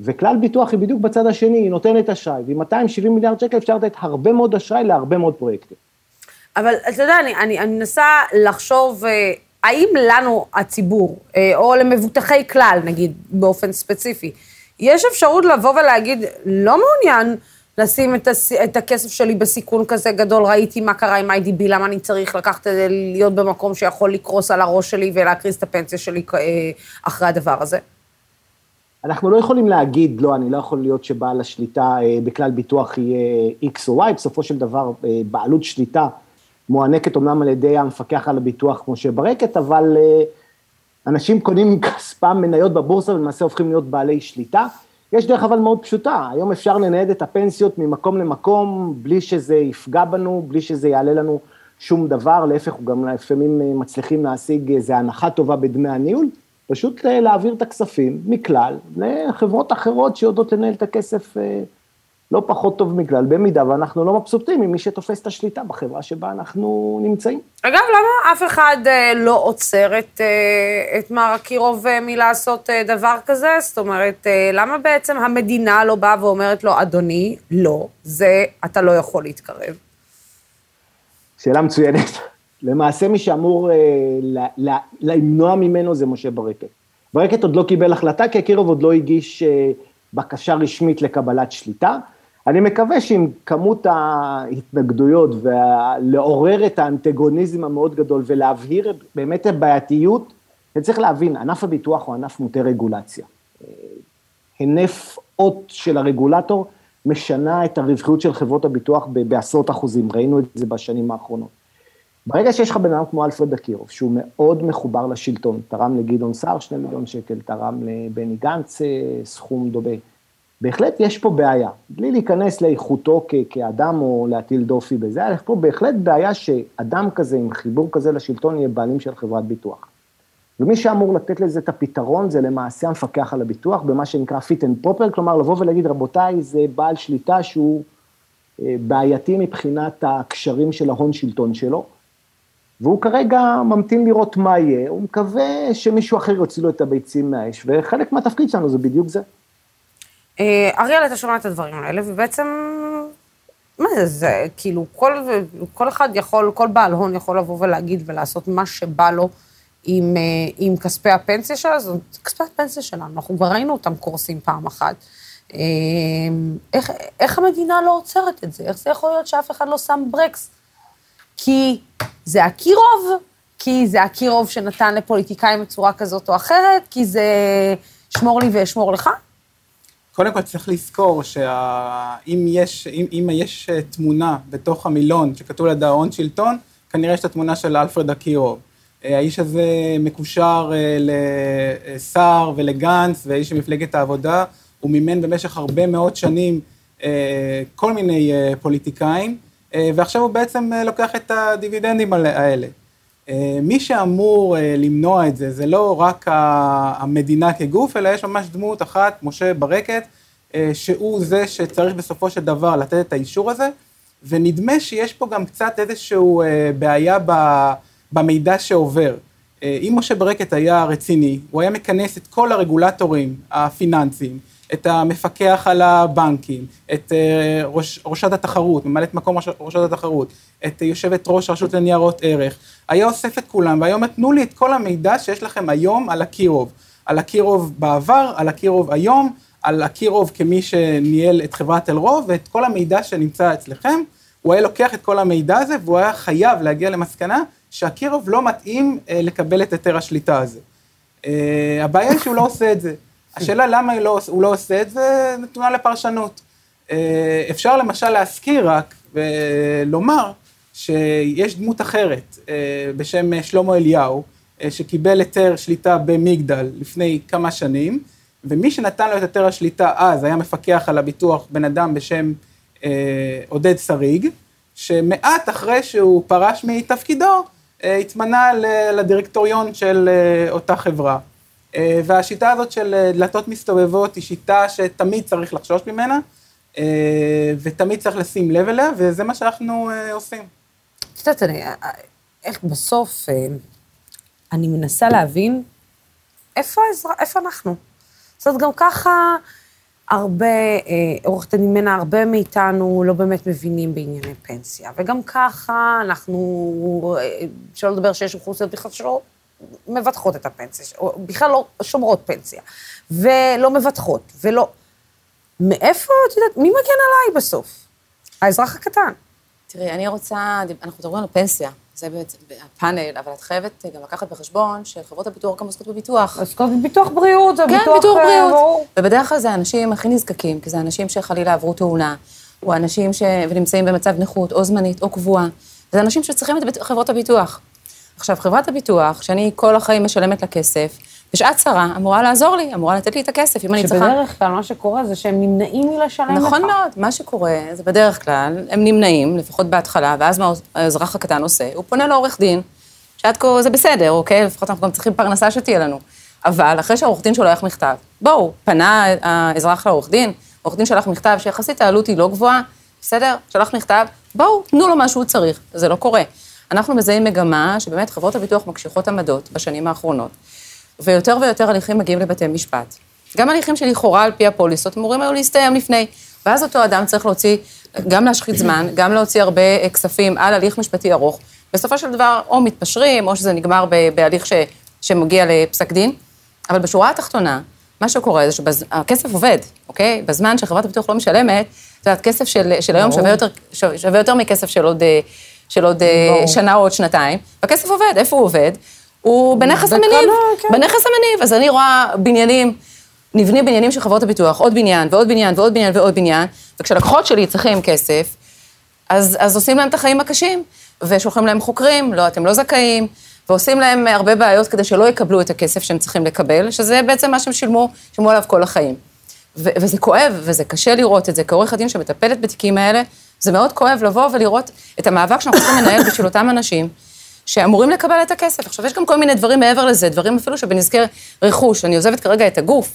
וכלל ביטוח היא בדיוק בצד השני, היא נותנת אשראי, ועם 270 מיליארד שקל אפשר לתת הרבה מאוד אשראי להרבה מאוד פרויקטים. אבל אתה יודע, אני, אני, אני מנסה לחשוב, אה, האם לנו, הציבור, אה, או למבוטחי כלל, נגיד, באופן ספציפי, יש אפשרות לבוא ולהגיד, לא מעוניין לשים את, הס... את הכסף שלי בסיכון כזה גדול, ראיתי מה קרה עם IDB, למה אני צריך לקחת, להיות במקום שיכול לקרוס על הראש שלי ולהקריס את הפנסיה שלי אה, אחרי הדבר הזה? אנחנו לא יכולים להגיד, לא, אני לא יכול להיות שבעל השליטה אה, בכלל ביטוח יהיה X או Y, בסופו של דבר אה, בעלות שליטה מוענקת אומנם על ידי המפקח על הביטוח כמו שברקת, אבל אנשים קונים עם כספם מניות בבורסה ולמעשה הופכים להיות בעלי שליטה. יש דרך אבל מאוד פשוטה, היום אפשר לנייד את הפנסיות ממקום למקום בלי שזה יפגע בנו, בלי שזה יעלה לנו שום דבר, להפך, גם לפעמים אה, מצליחים להשיג איזו הנחה טובה בדמי הניהול, פשוט אה, להעביר את הכספים מכלל לחברות אחרות שיודעות לנהל את הכסף אה, לא פחות טוב מכלל, במידה ואנחנו לא מבסוטים ממי שתופס את השליטה בחברה שבה אנחנו נמצאים. אגב, למה אף אחד אה, לא עוצר את, אה, את מר אקירוב אה, מלעשות אה, דבר כזה? זאת אומרת, אה, למה בעצם המדינה לא באה ואומרת לו, אדוני, לא, זה, אתה לא יכול להתקרב? שאלה מצוינת. [LAUGHS] למעשה מי שאמור אה, ל- ל- למנוע ממנו זה משה ברקת. ברקת עוד לא קיבל החלטה, כי אקירוב עוד לא הגיש אה, בקשה רשמית לקבלת שליטה. אני מקווה שעם כמות ההתנגדויות ולעורר את האנטגוניזם המאוד גדול ולהבהיר באמת הבעייתיות, וצריך להבין, ענף הביטוח הוא ענף מוטה רגולציה. הנף אות של הרגולטור משנה את הרווחיות של חברות הביטוח בעשרות אחוזים, ראינו את זה בשנים האחרונות. ברגע שיש לך בן אדם כמו אלפרד אקירוב, שהוא מאוד מחובר לשלטון, תרם לגדעון סער שני מיליון שקל, תרם לבני גנץ אה, סכום דומה, בהחלט יש פה בעיה, בלי להיכנס לאיכותו כ- כאדם או להטיל דופי בזה, יש פה בהחלט בעיה שאדם כזה עם חיבור כזה לשלטון יהיה בעלים של חברת ביטוח. ומי שאמור לתת לזה את הפתרון זה למעשה המפקח על הביטוח, במה שנקרא fit and proper, כלומר לבוא ולהגיד, רבותיי, זה בעל שליטה שהוא אה, בעייתי מבחינת הקשרים של ההון שלטון שלו, והוא כרגע ממתין לראות מה יהיה, הוא מקווה שמישהו אחר יוציא לו את הביצים מהאש, וחלק מהתפקיד שלנו זה בדיוק זה. אה, אריאל, אתה שומע את הדברים האלה, ובעצם, מה זה, זה כאילו, כל, כל אחד יכול, כל בעל הון יכול לבוא ולהגיד ולעשות מה שבא לו עם, אה, עם כספי הפנסיה שלו, זאת כספי הפנסיה שלנו, אנחנו כבר ראינו אותם קורסים פעם אחת. אה, איך, איך המדינה לא עוצרת את זה? איך זה יכול להיות שאף אחד לא שם ברקס? כי זה אקירוב, כי זה אקירוב שנתן לפוליטיקאים בצורה כזאת או אחרת, כי זה שמור לי ואשמור לך? קודם כל צריך לזכור שאם יש, אם, אם יש אה, תמונה בתוך המילון שכתוב לידה הון שלטון, כנראה יש את התמונה של אלפרד אקירוב. אה, האיש הזה מקושר אה, לסער ולגנץ, ואיש מפלגת העבודה, הוא מימן במשך הרבה מאוד שנים כל מיני פוליטיקאים, ועכשיו הוא בעצם לוקח את הדיבידנדים האלה. מי שאמור למנוע את זה, זה לא רק המדינה כגוף, אלא יש ממש דמות אחת, משה ברקת, שהוא זה שצריך בסופו של דבר לתת את האישור הזה, ונדמה שיש פה גם קצת איזושהי בעיה במידע שעובר. אם משה ברקת היה רציני, הוא היה מכנס את כל הרגולטורים הפיננסיים, את המפקח על הבנקים, את ראש, ראשת התחרות, ממלאת מקום ראש, ראשת התחרות, את יושבת ראש רשות לניירות ערך, היה אוסף את כולם והיום תנו לי את כל המידע שיש לכם היום על אקירוב. על אקירוב בעבר, על אקירוב היום, על אקירוב כמי שניהל את חברת אלרוב ואת כל המידע שנמצא אצלכם. הוא היה לוקח את כל המידע הזה והוא היה חייב להגיע למסקנה שאקירוב לא מתאים אה, לקבל את היתר השליטה הזה. אה, הבעיה היא שהוא לא עושה את זה. השאלה למה לא, הוא לא עושה את זה נתונה לפרשנות. אה, אפשר למשל להזכיר רק ולומר שיש דמות אחרת בשם שלמה אליהו, שקיבל היתר שליטה במגדל לפני כמה שנים, ומי שנתן לו את היתר השליטה אז היה מפקח על הביטוח, בן אדם בשם עודד שריג, שמעט אחרי שהוא פרש מתפקידו, התמנה לדירקטוריון של אותה חברה. והשיטה הזאת של דלתות מסתובבות היא שיטה שתמיד צריך לחשוש ממנה, ותמיד צריך לשים לב אליה, וזה מה שאנחנו עושים. את יודעת, איך בסוף, אני מנסה להבין איפה. איפה אנחנו. זאת אומרת, גם ככה הרבה, עורכת הדין מנה, הרבה מאיתנו לא באמת מבינים בענייני פנסיה, וגם ככה אנחנו, שלא לדבר שיש אוכלוסיות בכלל שלא מבטחות את הפנסיה, או בכלל לא שומרות פנסיה, ולא מבטחות, ולא... מאיפה, את יודעת, מי מגן עליי בסוף? האזרח הקטן. תראי, אני רוצה, אנחנו מדברים על פנסיה, זה בעצם הפאנל, אבל את חייבת גם לקחת בחשבון שחברות הביטוח גם עוסקות בביטוח. עוסקות בביטוח בריאות, זה כן, ביטוח... ביטוח אה, בריאות. ברור. ובדרך כלל זה האנשים הכי נזקקים, כי זה אנשים שחלילה עברו תאונה, או אנשים ש... ונמצאים במצב נכות, או זמנית, או קבועה. זה אנשים שצריכים את חברות הביטוח. עכשיו, חברת הביטוח, שאני כל החיים משלמת לה כסף, בשעת צרה אמורה לעזור לי, אמורה לתת לי את הכסף, אם אני צריכה... שבדרך כלל מה שקורה זה שהם נמנעים מלשלם לך. נכון מאוד, מה שקורה, זה בדרך כלל, הם נמנעים, לפחות בהתחלה, ואז מה האזרח הקטן עושה? הוא פונה לעורך דין, שעד כה זה בסדר, אוקיי? לפחות אנחנו גם צריכים פרנסה שתהיה לנו. אבל אחרי שהעורך דין שולח מכתב, בואו, פנה האזרח לעורך דין, העורך דין שלח מכתב שיחסית העלות היא לא גבוהה, בסדר? שלח מכתב, בואו, תנו לו מה שהוא צריך, זה לא קורה. אנחנו מזהים מגמה שבאמת חברות הביטוח מקשיחות עמדות בשנים האחרונות, ויותר ויותר הליכים מגיעים לבתי משפט. גם הליכים שלכאורה על פי הפוליסות אמורים היו להסתיים לפני, ואז אותו אדם צריך להוציא, גם להשחית זמן, גם להוציא הרבה כספים על הליך משפטי ארוך, בסופו של דבר, או מתפשרים, או שזה נגמר בהליך ש, שמגיע לפסק דין, אבל בשורה התחתונה, מה שקורה זה שהכסף עובד, אוקיי? בזמן שחברת הביטוח לא משלמת, את יודעת, כסף של, של היום שווה יותר, שווה יותר מכסף של עוד, אה, של עוד אה, שנה או עוד שנתיים, והכסף עובד, איפה הוא עובד? הוא בנכס המניב, כן. בנכס המניב. אז אני רואה בניינים, נבנים בניינים של חברות הביטוח, עוד בניין ועוד בניין ועוד בניין ועוד בניין, וכשלקוחות שלי צריכים כסף, אז, אז עושים להם את החיים הקשים, ושולחים להם חוקרים, לא, אתם לא זכאים, ועושים להם הרבה בעיות כדי שלא יקבלו את הכסף שהם צריכים לקבל, שזה בעצם מה שהם שילמו, שילמו עליו כל החיים. ו- וזה כואב, וזה קשה לראות את זה. כעורך הדין שמטפלת בתיקים האלה, זה מאוד כואב לבוא ולראות את המאבק שאנחנו צריכים לנהל בשביל אותם אנשים שאמורים לקבל את הכסף. עכשיו, יש גם כל מיני דברים מעבר לזה, דברים אפילו שבנזקי רכוש. אני עוזבת כרגע את הגוף,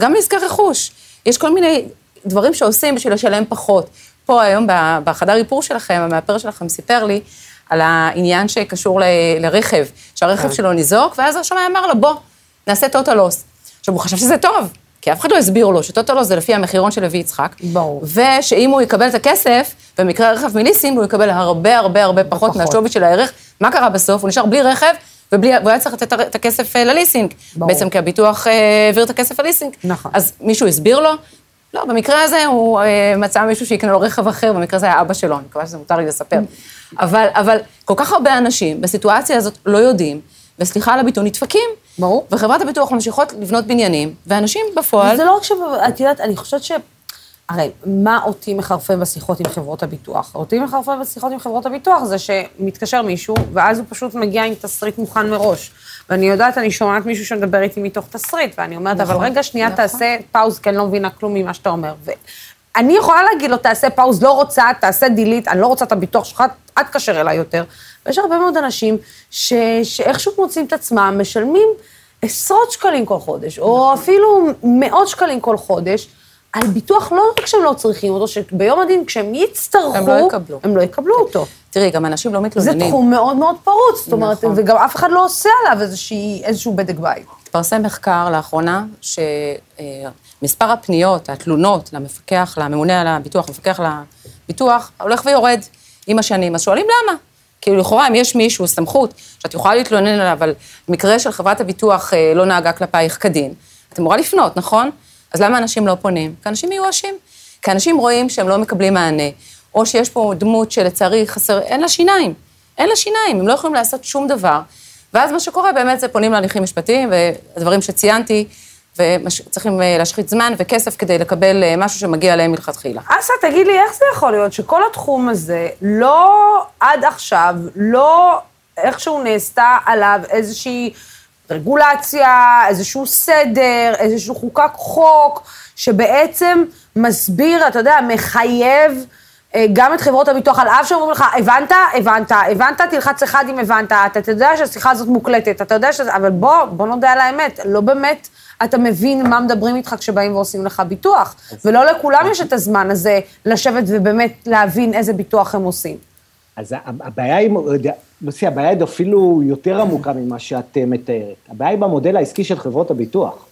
גם נזקי רכוש. יש כל מיני דברים שעושים בשביל לשלם פחות. פה היום בחדר איפור שלכם, המאפר שלכם סיפר לי על העניין שקשור ל- לרכב, שהרכב שלו ניזוק, ואז השמאי אמר לו, בוא, נעשה טוטל לוס. עכשיו, הוא חשב שזה טוב, כי אף אחד לא הסביר לו שטוטל לוס זה לפי המחירון של לוי יצחק. ברור. ושאם הוא יקבל את הכסף, במקרה רכב מליסינג, הוא יקבל הרבה הרבה הרבה פחות מהשווי של הערך. מה קרה בסוף? הוא נשאר בלי רכב, ובלי, והוא היה צריך לתת את הכסף אה, לליסינג. ברור. בעצם כי הביטוח אה, העביר את הכסף לליסינג. נכון. אז מישהו הסביר לו? לא, במקרה הזה הוא אה, מצא מישהו שיקנה לו רכב אחר, במקרה הזה היה אבא שלו, אני מקווה שזה מותר לי לספר. אבל, אבל כל כך הרבה אנשים בסיטואציה הזאת לא יודעים, וסליחה על הביטוי, נדפקים. ברור. וחברת הביטוח ממשיכות לבנות בניינים, ואנשים בפועל... זה לא רק ש... את יודעת, אני חושבת ש... הרי, מה אותי מחרפן בשיחות עם חברות הביטוח? אותי מחרפן בשיחות עם חברות הביטוח זה שמתקשר מישהו, ואז הוא פשוט מגיע עם תסריט מוכן מראש. ואני יודעת, אני שומעת מישהו שמדבר איתי מתוך תסריט, ואני אומרת, אבל רגע, שנייה, תעשה pause, כי אני לא מבינה כלום ממה שאתה אומר. ואני יכולה להגיד לו, תעשה pause, לא רוצה, תעשה delete, אני לא רוצה את הביטוח שלך, אל תקשר אליי יותר. ויש הרבה מאוד אנשים ש... שאיכשהו מוצאים את עצמם, משלמים עשרות שקלים כל חודש, או אפילו מאות שקלים כל חודש, על ביטוח לא רק שהם לא צריכים אותו, שביום הדין, כשהם יצטרכו, הם לא יקבלו. הם לא יקבלו אותו. תראי, גם אנשים לא זה מתלוננים. תחום מאוד מאוד פרוץ, זאת אומרת, נכון. וגם אף אחד לא עושה עליו איזושהי, איזשהו בדק בית. התפרסם מחקר לאחרונה, שמספר הפניות, התלונות למפקח, לממונה על הביטוח, למפקח על הביטוח, הולך ויורד עם השנים. אז שואלים למה? כאילו, לכאורה, אם יש מישהו, סמכות, שאת יכולה להתלונן עליו, אבל מקרה של חברת הביטוח אה, לא נהגה כלפייך כדין, את אמורה לפנות, נכון? אז למה אנשים לא פונים? כי אנשים מיואשים. כי אנשים רואים שהם לא מקבלים מענה, או שיש פה דמות שלצערי חסר, אין לה שיניים. אין לה שיניים, הם לא יכולים לעשות שום דבר. ואז מה שקורה באמת זה פונים להליכים משפטיים, והדברים שציינתי, וצריכים אה, להשחית זמן וכסף כדי לקבל אה, משהו שמגיע להם מלכתחילה. אסא, תגיד לי, איך זה יכול להיות שכל התחום הזה, לא עד עכשיו, לא איכשהו נעשתה עליו איזושהי רגולציה, איזשהו סדר, איזשהו חוקק חוק, שבעצם מסביר, אתה יודע, מחייב אה, גם את חברות הביטוח, על אף שאומרים לך, הבנת, הבנת, הבנת, תלחץ אחד אם הבנת, אתה יודע שהשיחה הזאת מוקלטת, אתה יודע שזה, אבל בוא, בוא נודה על האמת, לא באמת אתה מבין מה מדברים איתך כשבאים ועושים לך ביטוח, ולא לכולם יש את הזמן הזה לשבת ובאמת להבין איזה ביטוח הם עושים. אז הבעיה היא, לוסי, הבעיה היא אפילו יותר עמוקה ממה שאת אה, מתארת. הבעיה היא במודל העסקי של חברות הביטוח.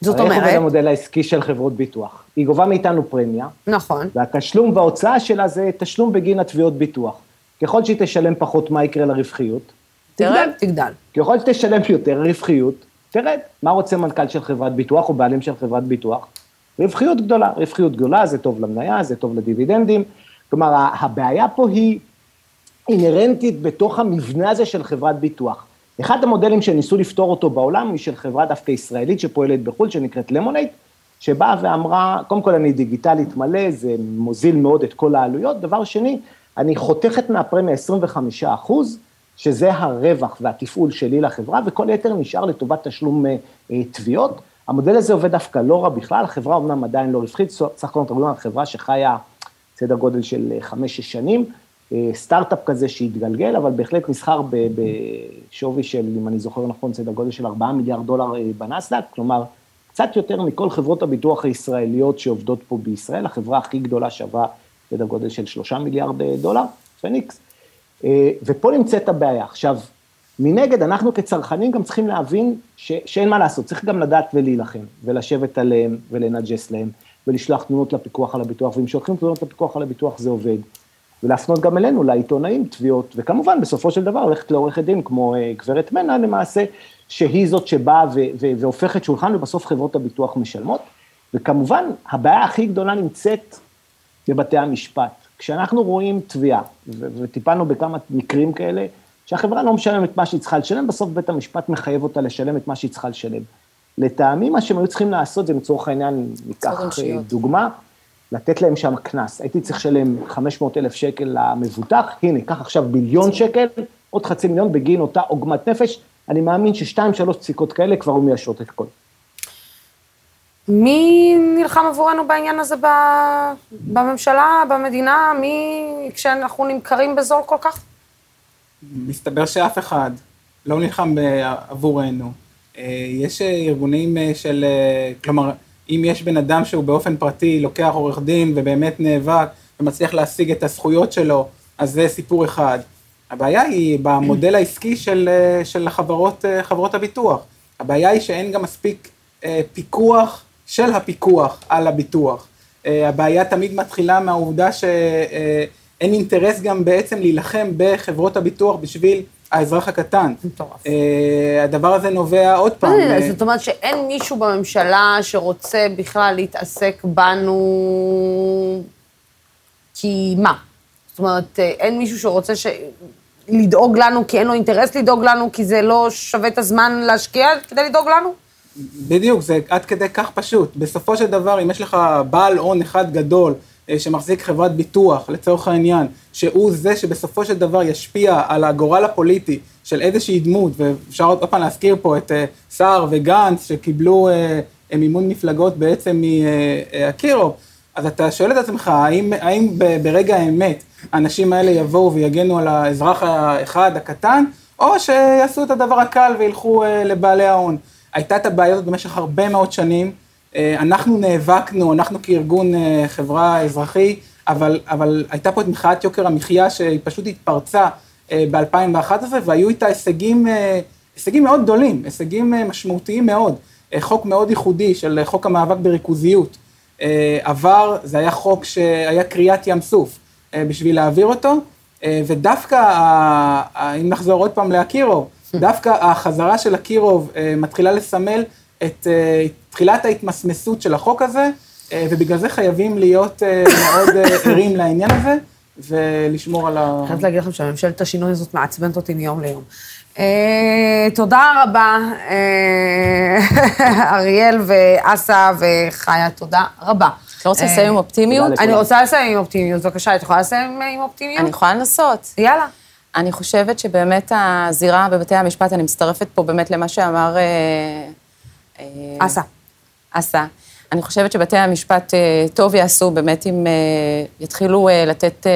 זאת הרי איך אומרת, המודל העסקי של חברות ביטוח? היא גובה מאיתנו פרמיה, נכון, והתשלום וההוצאה שלה זה תשלום בגין התביעות ביטוח. ככל שהיא תשלם פחות, מה יקרה לרווחיות? תגדל, תגדל. ככל שתשלם יותר רווחיות, תרד. מה רוצה מנכ"ל של חברת ביטוח או בעלים של חברת ביטוח? רווחיות גדולה. רווחיות גדולה זה טוב למניה, זה טוב לדיבידנדים. כלומר, הבעיה פה היא אינהרנטית בתוך המבנה הזה של חברת ביטוח. אחד המודלים שניסו לפתור אותו בעולם היא של חברה דווקא ישראלית שפועלת בחו"ל, שנקראת למונייט, שבאה ואמרה, קודם כל אני דיגיטלית מלא, זה מוזיל מאוד את כל העלויות, דבר שני, אני חותכת מהפרמיה 25 אחוז, שזה הרווח והתפעול שלי לחברה, וכל היתר נשאר לטובת תשלום אה, אה, תביעות. המודל הזה עובד דווקא לא רע בכלל, החברה אמנם עדיין לא רווחית, סך הכל אנחנו מדברים על חברה שחיה סדר גודל של אה, חמש-שש שנים, סטארט-אפ כזה שהתגלגל, אבל בהחלט נסחר בשווי של, אם אני זוכר נכון, סדר גודל של 4 מיליארד דולר בנסדק, כלומר, קצת יותר מכל חברות הביטוח הישראליות שעובדות פה בישראל, החברה הכי גדולה שווה סדר גודל של 3 מיליארד דולר, פניקס. אה, ופה נמצאת הבעיה. עכשיו, מנגד, אנחנו כצרכנים גם צריכים להבין ש, שאין מה לעשות, צריך גם לדעת ולהילחם, ולשבת עליהם, ולנג'ס להם, ולשלוח תלונות לפיקוח על הביטוח, ואם שולחים תלונות לפיקוח על הביטוח זה עובד. ולהפנות גם אלינו, לעיתונאים, תביעות, וכמובן, בסופו של דבר, ללכת לעורכת דין כמו אה, גברת מנה למעשה, שהיא זאת שבאה ו- ו- והופכת שולחן, ובסוף חברות הביטוח משלמות. וכמובן, הבעיה הכי גדולה נמצאת בבתי המשפט. כשאנחנו רואים תביעה, וטיפלנו בכמה מקרים כאלה, שהחברה לא משלמת את מה שהיא צריכה לשלם, בסוף בית המשפט מחייב אותה לשלם את מה שהיא צריכה לשלם. לטעמי, מה שהם היו צריכים לעשות, זה לצורך העניין, ניקח. דוגמה, לתת להם שם קנס. הייתי צריך לשלם 500 אלף שקל למבוטח, הנה, קח עכשיו ביליון שקל, עוד חצי מיליון בגין אותה עוגמת נפש. אני מאמין ששתיים, שלוש פסיקות כאלה כבר היו מיישרות את הכל. מי נלחם עבורנו בעניין הזה בממשלה, במדינה? מי, כשאנחנו נמכרים בזול כל כך? מסתבר שאף אחד לא נלחם עבורנו. אה, יש אה, ארגונים אה, של, כלומר, אם יש בן אדם שהוא באופן פרטי לוקח עורך דין ובאמת נאבק ומצליח להשיג את הזכויות שלו, אז זה סיפור אחד. הבעיה היא במודל העסקי של, של החברות, אה, חברות הביטוח. הבעיה היא שאין גם מספיק פיקוח של הפיקוח על הביטוח. אה, הבעיה תמיד מתחילה מהעובדה שאין אינטרס גם בעצם להילחם בחברות הביטוח בשביל האזרח הקטן. מטורף. אה, הדבר הזה נובע עוד פעם. אה, אה, זאת אומרת שאין מישהו בממשלה שרוצה בכלל להתעסק בנו כי מה? זאת אומרת, אה, אין מישהו שרוצה ש... לדאוג לנו כי אין לו אינטרס לדאוג לנו, כי זה לא שווה את הזמן להשקיע כדי לדאוג לנו? בדיוק, זה עד כדי כך פשוט. בסופו של דבר, אם יש לך בעל הון אחד גדול אה, שמחזיק חברת ביטוח, לצורך העניין, שהוא זה שבסופו של דבר ישפיע על הגורל הפוליטי של איזושהי דמות, ואפשר עוד פעם להזכיר פה את אה, סער וגנץ, שקיבלו אה, מימון מפלגות בעצם מאקירוב, אז אתה שואל את עצמך, האם, האם ברגע האמת האנשים האלה יבואו ויגנו על האזרח האחד הקטן, או שיעשו את הדבר הקל וילכו לבעלי ההון. הייתה את הבעיה הזאת במשך הרבה מאוד שנים. אה, אנחנו נאבקנו, אנחנו כארגון אה, חברה אזרחי, אבל, אבל הייתה פה את מחאת יוקר המחיה שהיא פשוט התפרצה ב-2011, והיו איתה הישגים, אה, הישגים מאוד גדולים, הישגים אה, משמעותיים מאוד. אה, חוק מאוד ייחודי של אה, חוק המאבק בריכוזיות. אה, עבר, זה היה חוק שהיה קריעת ים סוף אה, בשביל להעביר אותו, אה, ודווקא, אם נחזור עוד פעם לאקירוב, דווקא החזרה של אקירוב אה, מתחילה לסמל את אה, תחילת ההתמסמסות של החוק הזה, אה, ובגלל זה חייבים להיות אה, מאוד אה, ערים לעניין הזה, ולשמור על ה... אני חייבת להגיד לכם שממשלת השינוי הזאת מעצבנת אותי מיום ליום. אה, תודה רבה, אה, [LAUGHS] אריאל ואסה וחיה, תודה רבה. את לא רוצה לסיים עם אופטימיות? תודה אני רוצה לסיים עם אופטימיות, בבקשה, את יכולה לסיים עם אופטימיות? אני יכולה לנסות. יאללה. אני חושבת שבאמת הזירה בבתי המשפט, אני מצטרפת פה באמת למה שאמר... אה, אה, אסה. אסה. אני חושבת שבתי המשפט אה, טוב יעשו באמת אם יתחילו לתת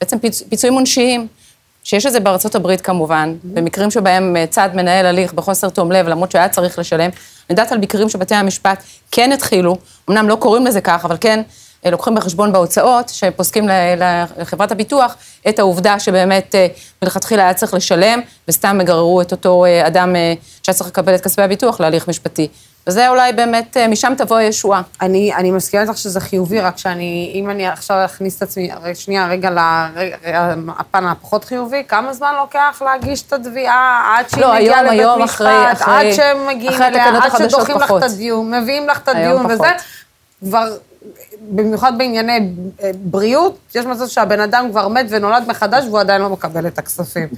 בעצם פיצ... פיצויים עונשיים, שיש את זה בארצות הברית כמובן, במקרים שבהם צד מנהל הליך בחוסר תום לב, למרות שהיה צריך לשלם. אני יודעת על מקרים שבתי המשפט כן התחילו, אמנם לא קוראים לזה כך, אבל כן לוקחים בחשבון בהוצאות, שפוסקים לחברת הביטוח את העובדה שבאמת אה, מלכתחילה היה צריך לשלם, וסתם יגררו את אותו אה, אדם אה, שהיה צריך לקבל את כספי הביטוח להליך משפטי. וזה אולי באמת, אה, משם תבוא הישועה. אני, אני מסכימה איתך שזה חיובי, רק שאני, אם אני עכשיו אכניס את עצמי, שנייה, רגע, לפן הפחות חיובי, כמה זמן לוקח להגיש את התביעה עד שהיא לא, מגיעה לבית היום, משפט, אחרי- אחרי- עד שהם מגיעים אליה, עד שדוחים לך. את הדיון, מביאים לך את הדיון וזה. כבר, במיוחד בענייני אה, בריאות, יש מצב שהבן אדם כבר מת ונולד מחדש והוא עדיין לא מקבל את הכספים.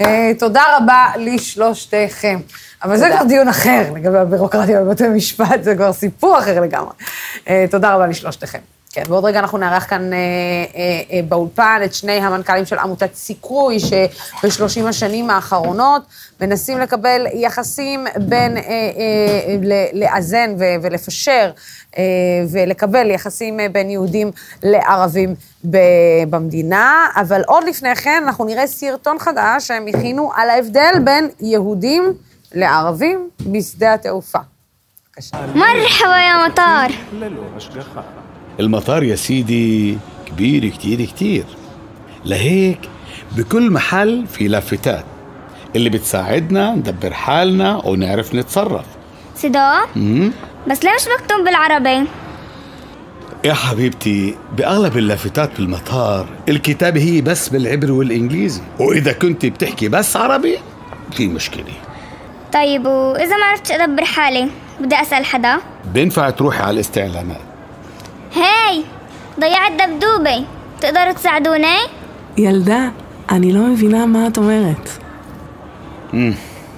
אה, תודה רבה לשלושתכם. אבל זה כבר דיון אחר לגבי הבירוקרטיה בבתי משפט, זה כבר סיפור אחר לגמרי. אה, תודה רבה לשלושתכם. כן, ועוד רגע אנחנו נארח כאן אה, אה, אה, באולפן את שני המנכ"לים של עמותת סיכוי, שב-30 השנים האחרונות מנסים לקבל יחסים בין, אה, אה, ל- לאזן ו- ולפשר אה, ולקבל יחסים בין יהודים לערבים ב- במדינה. אבל עוד לפני כן אנחנו נראה סרטון חדש שהם הכינו על ההבדל בין יהודים לערבים בשדה התעופה. בבקשה. מרחבה יא מטר. ללא השגחה. المطار يا سيدي كبير كتير كتير. لهيك بكل محل في لافتات. اللي بتساعدنا ندبر حالنا ونعرف نتصرف. مم؟ بس ليش مكتوب بالعربي؟ يا حبيبتي بأغلب اللافتات بالمطار الكتابة هي بس بالعبري والإنجليزي. وإذا كنت بتحكي بس عربي في مشكلة. طيب وإذا ما عرفت أدبر حالي بدي أسأل حدا. بينفع تروحي على الاستعلامات. هاي ضيعت دبدوبة تقدروا تساعدوني؟ ילדה, אני לא מבינה מה את אומרת. مم.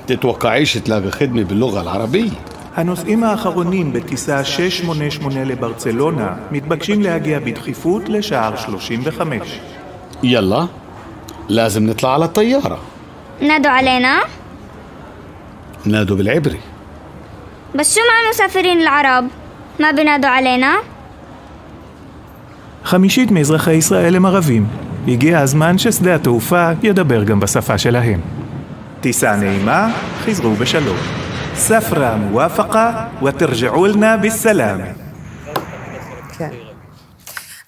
تتوقعيش تلاقي خدمة باللغة العربية הנוסעים האחרונים בטיסה 688 לברצלונה מתבקשים להגיע בדחיפות לשער 35. يلا لازم نطلع على الطيارة نادوا علينا نادوا بالعبري بس شو مع المسافرين العرب؟ ما بينادوا علينا؟ חמישית מאזרחי ישראל הם ערבים. הגיע הזמן ששדה התעופה ידבר גם בשפה שלהם. טיסה נעימה, חזרו בשלום. ספרה מואפקה ותרג'עו לנה בסלאם. כן.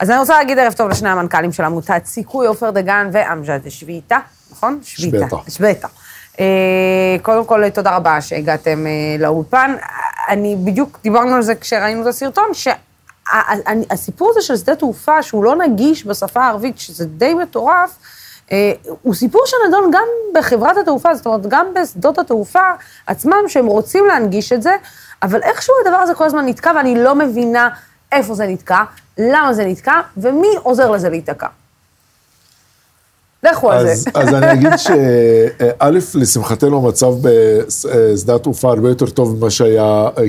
אז אני רוצה להגיד ערב טוב לשני המנכ"לים של עמותת סיכוי, עופר דגן ואמג'ד שביטה, נכון? שביטה. שביטה. אה, קודם כל, תודה רבה שהגעתם אה, לאולפן. אני בדיוק, דיברנו על זה כשראינו את הסרטון, שהסיפור הזה של שדה תעופה, שהוא לא נגיש בשפה הערבית, שזה די מטורף, אה, הוא סיפור שנדון גם בחברת התעופה, זאת אומרת, גם בשדות התעופה עצמם, שהם רוצים להנגיש את זה, אבל איכשהו הדבר הזה כל הזמן נתקע, ואני לא מבינה איפה זה נתקע, למה זה נתקע, ומי עוזר לזה להיתקע. לכו על זה. אז אני [LAUGHS] אגיד שא', לשמחתנו המצב בשדה התעופה הרבה יותר טוב ממה שהיה אה,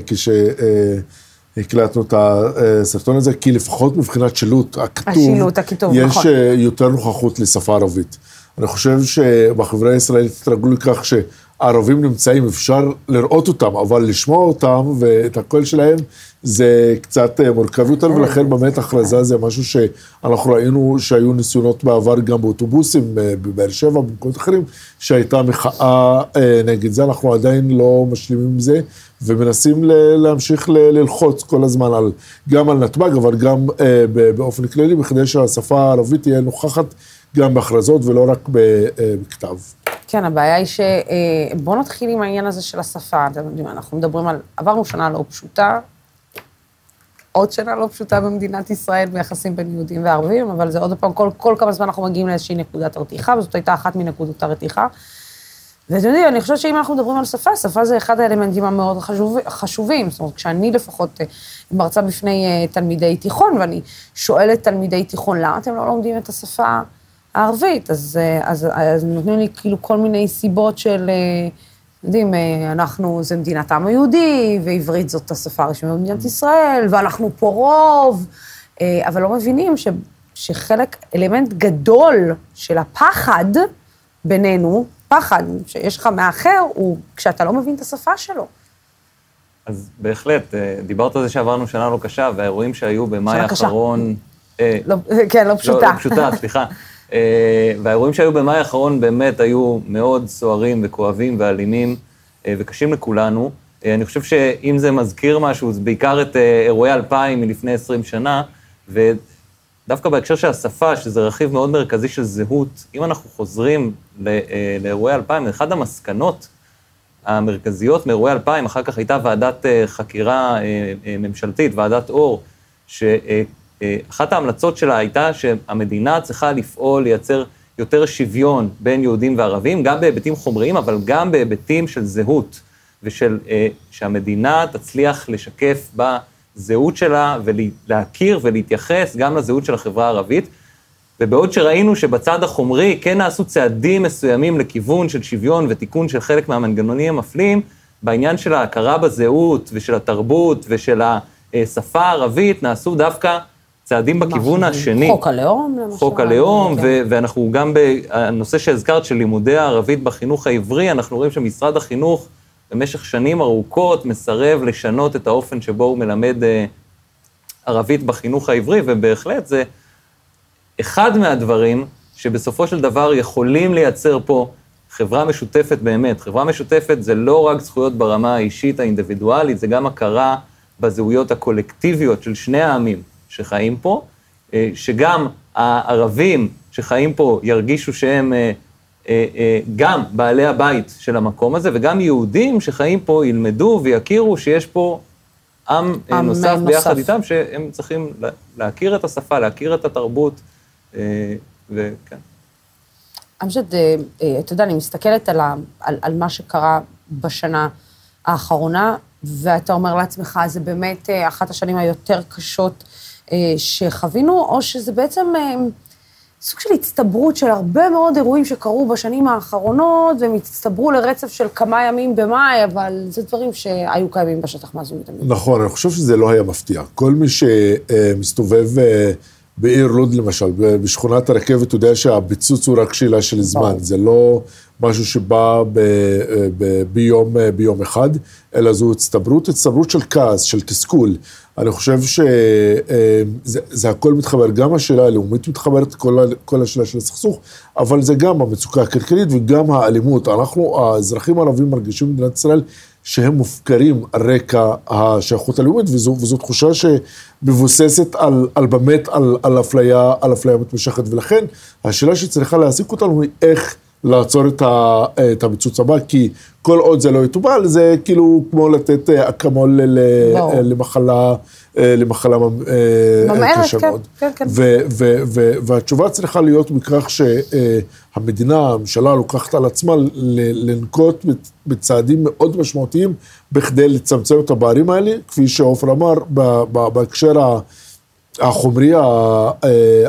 כשהקלטנו את הסרטון הזה, כי לפחות מבחינת שילוט, הכתוב, השילוט, הכיתוב, יש נכון. אה, יותר נוכחות לשפה ערבית. אני חושב שבחברה הישראלית התרגלו לכך שהערבים נמצאים, אפשר לראות אותם, אבל לשמוע אותם ואת הקול שלהם זה קצת אה, מורכב יותר, ולכן באמת הכרזה זה משהו שאנחנו ראינו שהיו ניסיונות בעבר גם באוטובוסים אה, בבאר שבע, במקומות אחרים, שהייתה מחאה אה, נגד זה, אנחנו עדיין לא משלימים עם זה, ומנסים ל- להמשיך ל- ללחוץ כל הזמן על, גם על נתב"ג, אבל גם אה, ב- באופן כללי, בכדי שהשפה הערבית תהיה נוכחת גם בהכרזות ולא רק ב- אה, בכתב. כן, הבעיה היא ש... אה, בואו נתחיל עם העניין הזה של השפה. אתם יודעים, אנחנו מדברים על... עברנו שנה לא פשוטה, עוד שנה לא פשוטה במדינת ישראל ביחסים בין יהודים וערבים, אבל זה עוד פעם, כל, כל כמה זמן אנחנו מגיעים לאיזושהי נקודת רתיחה, וזאת הייתה אחת מנקודות הרתיחה. ואתם יודעים, אני חושבת שאם אנחנו מדברים על שפה, שפה זה אחד האלמנטים המאוד חשוב, חשובים. זאת אומרת, כשאני לפחות אה, מרצה בפני אה, תלמידי תיכון, ואני שואלת תלמידי תיכון, למה אתם לא לומדים את השפה הערבית? אז, אה, אז, אז נותנים לי כאילו כל מיני סיבות של, אה, יודעים, אנחנו, זה מדינת העם היהודי, ועברית זאת השפה הרשמית במדינת ישראל, ואנחנו פה רוב, אבל לא מבינים ש, שחלק, אלמנט גדול של הפחד בינינו, פחד שיש לך מהאחר, הוא כשאתה לא מבין את השפה שלו. אז בהחלט, אה, דיברת על זה שעברנו שנה לא קשה, והאירועים שהיו במאי. האחרון... אה, לא, כן, לא פשוטה. לא, לא פשוטה, סליחה. אה, והאירועים שהיו במאי האחרון באמת היו מאוד סוערים וכואבים ואלימים אה, וקשים לכולנו. אני חושב שאם זה מזכיר משהו, זה בעיקר את אירועי 2000 מלפני 20 שנה, ודווקא בהקשר של השפה, שזה רכיב מאוד מרכזי של זהות, אם אנחנו חוזרים אה, לאירועי 2000, אחת המסקנות המרכזיות מאירועי 2000, אחר כך הייתה ועדת אה, חקירה אה, ממשלתית, ועדת אור, שאחת ההמלצות שלה הייתה שהמדינה צריכה לפעול, לייצר יותר שוויון בין יהודים וערבים, גם בהיבטים חומריים, אבל גם בהיבטים של זהות, ושל שהמדינה תצליח לשקף בזהות שלה ולהכיר ולהתייחס גם לזהות של החברה הערבית. ובעוד שראינו שבצד החומרי כן נעשו צעדים מסוימים לכיוון של שוויון ותיקון של חלק מהמנגנונים המפלים, בעניין של ההכרה בזהות ושל התרבות ושל השפה הערבית נעשו דווקא צעדים בכיוון השני. חוק הלאום, למשל. חוק הלאום, כן. ו- ואנחנו גם בנושא שהזכרת של לימודי הערבית בחינוך העברי, אנחנו רואים שמשרד החינוך במשך שנים ארוכות מסרב לשנות את האופן שבו הוא מלמד אה, ערבית בחינוך העברי, ובהחלט זה אחד מהדברים שבסופו של דבר יכולים לייצר פה חברה משותפת באמת. חברה משותפת זה לא רק זכויות ברמה האישית האינדיבידואלית, זה גם הכרה בזהויות הקולקטיביות של שני העמים שחיים פה, אה, שגם הערבים שחיים פה ירגישו שהם אה, גם בעלי הבית של המקום הזה, וגם יהודים שחיים פה ילמדו ויכירו שיש פה עם אה, עם נוסף נוסף. ביחד איתם, שהם צריכים לה- להכיר את השפה, להכיר את התרבות, אה, וכן. אמג'ד, אה, אה, אתה יודע, אני מסתכלת על, ה, על, על מה שקרה בשנה האחרונה, ואתה אומר לעצמך, זה באמת אה, אחת השנים היותר קשות אה, שחווינו, או שזה בעצם אה, סוג של הצטברות של הרבה מאוד אירועים שקרו בשנים האחרונות, והם הצטברו לרצף של כמה ימים במאי, אבל זה דברים שהיו קיימים בשטח מאז ומתמיד. נכון, אני חושב שזה לא היה מפתיע. כל מי שמסתובב אה, בעיר לוד למשל, בשכונת הרכבת, יודע שהביצוץ הוא רק שאלה של זמן. זה לא משהו שבא ב, אה, ב, ביום, אה, ביום אחד, אלא זו הצטברות, הצטברות של כעס, של תסכול. אני חושב שזה זה הכל מתחבר, גם השאלה הלאומית מתחברת, כל, כל השאלה של הסכסוך, אבל זה גם המצוקה הכלכלית וגם האלימות. אנחנו, האזרחים הערבים מרגישים במדינת ישראל שהם מופקרים על רקע השייכות הלאומית, וזו, וזו תחושה שמבוססת על, על באמת, על, על אפליה, על אפליה מתמשכת, ולכן השאלה שצריכה להעסיק אותנו היא איך לעצור את, ה, את הביצוץ הבא, כי כל עוד זה לא יטופל, זה כאילו כמו לתת אה, אקמול ל-. למחלה, אה, למחלה אה, ממארת, קשה כן, מאוד. כן, כן. ו- ו- ו- והתשובה צריכה להיות מכך שהמדינה, הממשלה לוקחת על עצמה לנקוט בצ- בצעדים מאוד משמעותיים בכדי לצמצם את הפערים האלה, כפי שעופר אמר, בהקשר ה- החומרי, אה,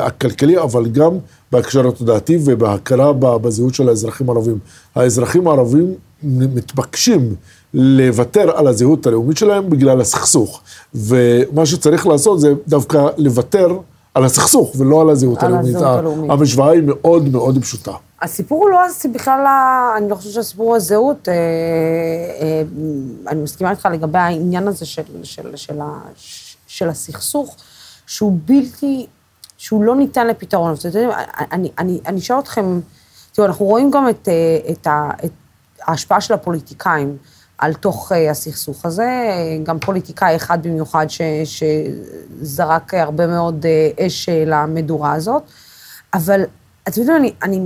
הכלכלי, אבל גם בהקשר התודעתי ובהכרה בזהות של האזרחים הערבים. האזרחים הערבים מתבקשים לוותר על הזהות הלאומית שלהם בגלל הסכסוך. ומה שצריך לעשות זה דווקא לוותר על הסכסוך ולא על הזהות על הלאומית. הזהות הלאומית. המשוואה היא מאוד מאוד פשוטה. הסיפור הוא לא בכלל, אני לא חושבת שהסיפור הוא הזהות. אה, אה, אני מסכימה איתך לגבי העניין הזה של, של, של, ה- של הסכסוך, שהוא בלתי, שהוא לא ניתן לפתרון. אתם יודעים, אני, אני, אני אשאל אתכם, תראו, אנחנו רואים גם את, אה, את, ה, את ההשפעה של הפוליטיקאים על תוך אה, הסכסוך הזה, גם פוליטיקאי אחד במיוחד ש, שזרק הרבה מאוד אה, אש למדורה הזאת, אבל אתם יודעים, אני, אני,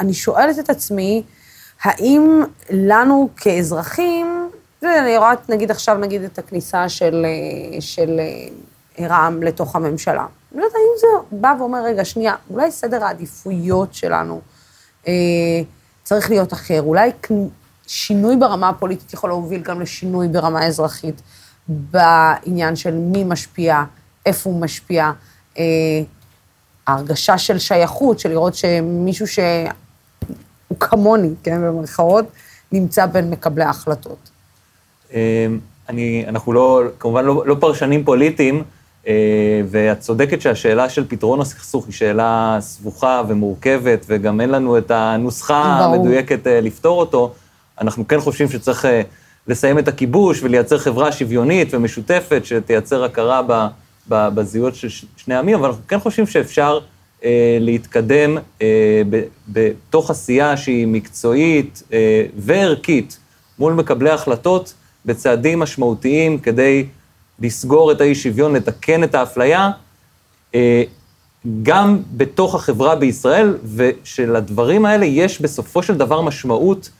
אני שואלת את עצמי, האם לנו כאזרחים, ואני רואה נגיד עכשיו נגיד את הכניסה של, של רע"מ לתוך הממשלה. אני לא יודעת האם זה בא ואומר, רגע, שנייה, אולי סדר העדיפויות שלנו אה, צריך להיות אחר, אולי שינוי ברמה הפוליטית יכול להוביל גם לשינוי ברמה האזרחית, בעניין של מי משפיע, איפה הוא משפיע, אה, ההרגשה של שייכות, של לראות שמישהו שהוא כמוני, כן, במרכאות, נמצא בין מקבלי ההחלטות. אה, אני, אנחנו לא, כמובן לא, לא פרשנים פוליטיים, ואת צודקת שהשאלה של פתרון הסכסוך היא שאלה סבוכה ומורכבת, וגם אין לנו את הנוסחה ברור. המדויקת אה, לפתור אותו. אנחנו כן חושבים שצריך אה, לסיים את הכיבוש ולייצר חברה שוויונית ומשותפת, שתייצר הכרה ב, ב, בזהויות של שני עמים, אבל אנחנו כן חושבים שאפשר אה, להתקדם אה, ב, בתוך עשייה שהיא מקצועית אה, וערכית מול מקבלי החלטות בצעדים משמעותיים כדי לסגור את האי-שוויון, לתקן את האפליה, אה, גם בתוך החברה בישראל, ושלדברים האלה יש בסופו של דבר משמעות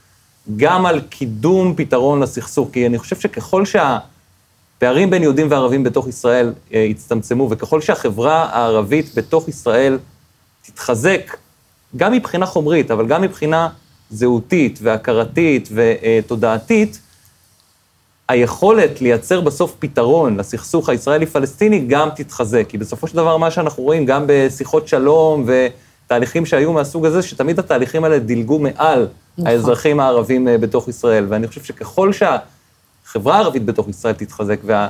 גם על קידום פתרון לסכסוך. כי אני חושב שככל שהפערים בין יהודים וערבים בתוך ישראל אה, יצטמצמו, וככל שהחברה הערבית בתוך ישראל תתחזק, גם מבחינה חומרית, אבל גם מבחינה זהותית והכרתית ותודעתית, היכולת לייצר בסוף פתרון לסכסוך הישראלי-פלסטיני גם תתחזק. כי בסופו של דבר, מה שאנחנו רואים גם בשיחות שלום ותהליכים שהיו מהסוג הזה, שתמיד התהליכים האלה דילגו מעל נכון. האזרחים הערבים אה, בתוך ישראל. ואני חושב שככל שהחברה הערבית בתוך ישראל תתחזק, וה...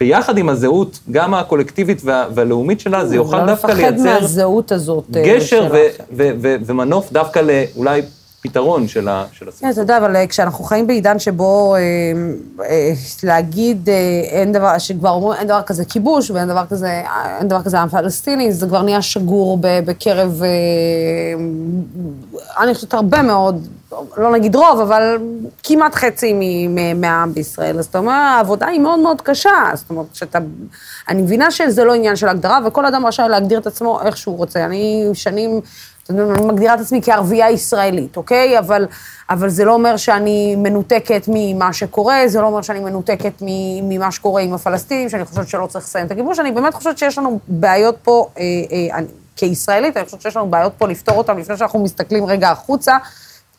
ביחד עם הזהות, גם הקולקטיבית וה... והלאומית שלה, זה יוכל דווקא לא לייצר... לפחד מהזהות הזאת. אה, גשר ו-. ו- ו- ומנוף דווקא לאולי פתרון של ה- של הסיפור. כן, אתה יודע, אבל אה, כשאנחנו חיים בעידן שבו אה, אה, להגיד אין דבר, שכבר אומרים אין דבר כזה כיבוש ואין דבר כזה, אין דבר כזה עם פלסטיני, זה כבר נהיה שגור בקרב, אני חושבת, הרבה מאוד לא נגיד רוב, אבל כמעט חצי מהעם בישראל. אז אתה אומר, העבודה היא מאוד מאוד קשה. זאת אומרת, שאתה... אני מבינה שזה לא עניין של הגדרה, וכל אדם רשאי להגדיר את עצמו איך שהוא רוצה. אני שנים... אני מגדירה את עצמי כערבייה ישראלית, אוקיי? אבל, אבל זה לא אומר שאני מנותקת ממה שקורה, זה לא אומר שאני מנותקת ממה שקורה עם הפלסטינים, שאני חושבת שלא צריך לסיים את הכיבוש. אני באמת חושבת שיש לנו בעיות פה, אה, אה, אני, כישראלית, אני חושבת שיש לנו בעיות פה לפתור אותן לפני שאנחנו מסתכלים רגע החוצה,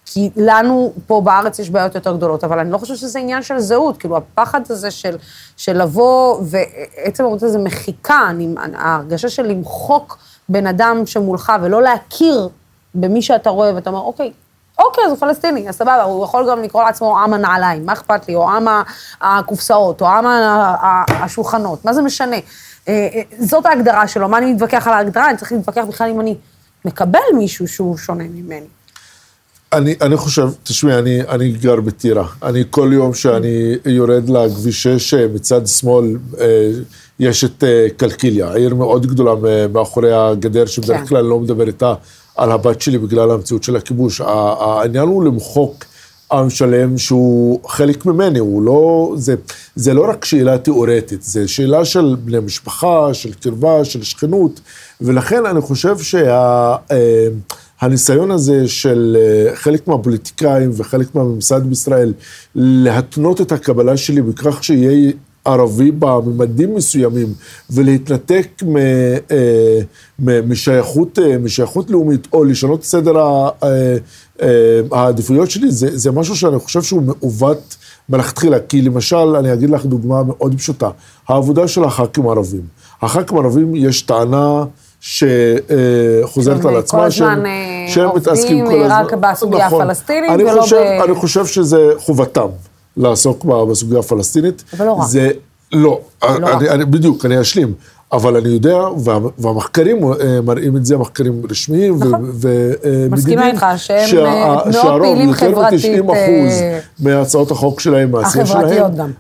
כי לנו פה בארץ יש בעיות יותר גדולות, אבל אני לא חושבת שזה עניין של זהות, כאילו הפחד הזה של, של לבוא, ועצם העובדה זה מחיקה, אני, ההרגשה של למחוק בן אדם שמולך ולא להכיר במי שאתה רואה, ואתה אומר, אוקיי, אוקיי, אז הוא פלסטיני, אז סבבה, הוא יכול גם לקרוא לעצמו עם הנעליים, מה אכפת לי, או עם הקופסאות, או עם השולחנות, מה זה משנה? אה, אה, זאת ההגדרה שלו, מה אני מתווכח על ההגדרה? אני צריך להתווכח בכלל אם אני מקבל מישהו שהוא שונה ממני. אני, אני חושב, תשמעי, אני, אני גר בטירה. אני כל יום שאני יורד לכביש 6, אה, מצד שמאל אה, יש את אה, קלקיליה, עיר מאוד גדולה מאחורי הגדר, שבדרך כן. כלל לא מדבר איתה על הבת שלי בגלל המציאות של הכיבוש. העניין הוא למחוק עם שלם שהוא חלק ממני, הוא לא, זה, זה לא רק שאלה תיאורטית, זה שאלה של בני משפחה, של קרבה, של שכנות, ולכן אני חושב שה... אה, הזה של אה, חלק מהפוליטיקאים וחלק מהממסד בישראל להתנות את הקבלה שלי בכך שיהיה ערבי בממדים מסוימים ולהתנתק מ, אה, מ- משייכות, אה, משייכות לאומית או לשנות את סדר אה, העדיפויות שלי, זה, זה משהו שאני חושב שהוא מעוות מלכתחילה. כי למשל, אני אגיד לך דוגמה מאוד פשוטה, העבודה של הח"כים הערבים. הח"כים הערבים יש טענה שחוזרת שהם על כל עצמה, הזמן, אה, עובדים רק בסוגיה נכון. הפלסטינית, ולא חושב, ב- אני חושב שזה חובתם לעסוק בסוגיה הפלסטינית. אבל לא רק. זה, לא, לא אני, אני, בדיוק, אני אשלים. אבל אני יודע, וה, והמחקרים אה, מראים את זה, מחקרים רשמיים נכון. ומדידים, מסכימה איתך שהם, אה, מאוד פעילים חברתית, יותר מ-90 אחוז אה, מהצעות החוק שלהם, מהעשייה שלהם, החברתיות גם.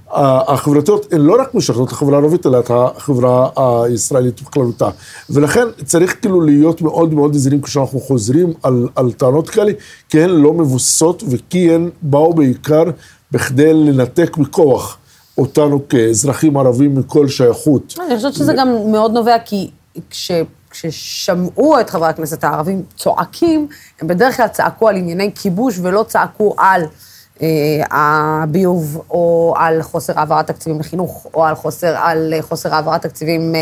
החברתיות הן לא רק משרתות את החברה הערבית, אלא את החברה הישראלית בכללותה. ולכן צריך כאילו להיות מאוד מאוד זהירים כשאנחנו חוזרים על, על טענות כאלה, כי הן לא מבוססות וכי הן באו בעיקר בכדי לנתק בכוח אותנו כאזרחים ערבים מכל שייכות. אני חושבת שזה גם מאוד נובע, כי כש, כששמעו את חברי הכנסת הערבים צועקים, הם בדרך כלל צעקו על ענייני כיבוש ולא צעקו על הביוב, או על חוסר העברת תקציבים לחינוך, או על חוסר, על חוסר העברת תקציבים אה,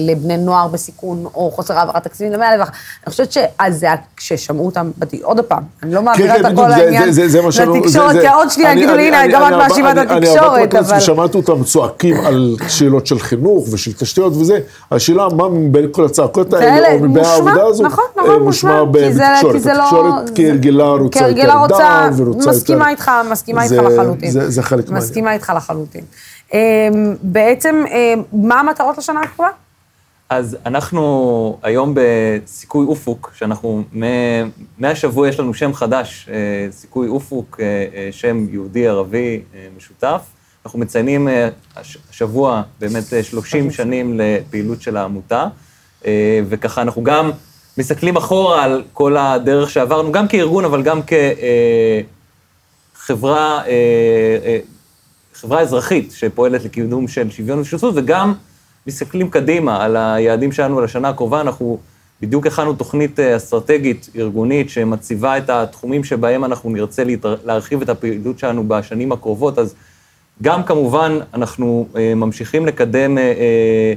לבני נוער בסיכון, או חוסר העברת תקציבים למאה אלף. אני חושבת שאז זה היה כששמעו אותם, עוד פעם, אני לא מעבירה כן, את כן, הכל העניין לתקשורת, כי עוד שנייה אני- יגידו לי, אני- הנה, אני- גם את אני- מאשימה את אני- אני התקשורת, עברתי בכנסת אבל... ושמעתי אותם צועקים על שאלות של חינוך ושל תשתיות וזה, השאלה מה מבין כל הצעקות האלה, או מבין העבודה הזו, נכון, אה, נכון, מושמע בתקשורת. לא- התקשורת כהרגלה רוצה יותר דם ורוצה יותר... מסכימה איתך, מסכימה איתך לחלוטין. זה- זה חלק מהעניין. מסכימה איתך לחלוטין. אמ, בעצם, אמ, מה המטרות לשנה הקרובה? אז אנחנו היום בסיכוי אופוק, שאנחנו, מ- מהשבוע יש לנו שם חדש, אה, סיכוי אופוק, אה, אה, שם יהודי-ערבי משותף. אנחנו מציינים הש- השבוע באמת אה, 30 שנים לפעילות של העמותה, וככה אנחנו גם מסתכלים אחורה על כל הדרך שעברנו, גם כארגון, אבל גם כחברה, חברה אזרחית שפועלת לקידום של שוויון ושותפות, וגם מסתכלים קדימה על היעדים שלנו לשנה הקרובה, אנחנו בדיוק הכנו תוכנית אה, אסטרטגית ארגונית שמציבה את התחומים שבהם אנחנו נרצה להתר... להרחיב את הפעילות שלנו בשנים הקרובות, אז גם כמובן אנחנו אה, ממשיכים לקדם אה, אה,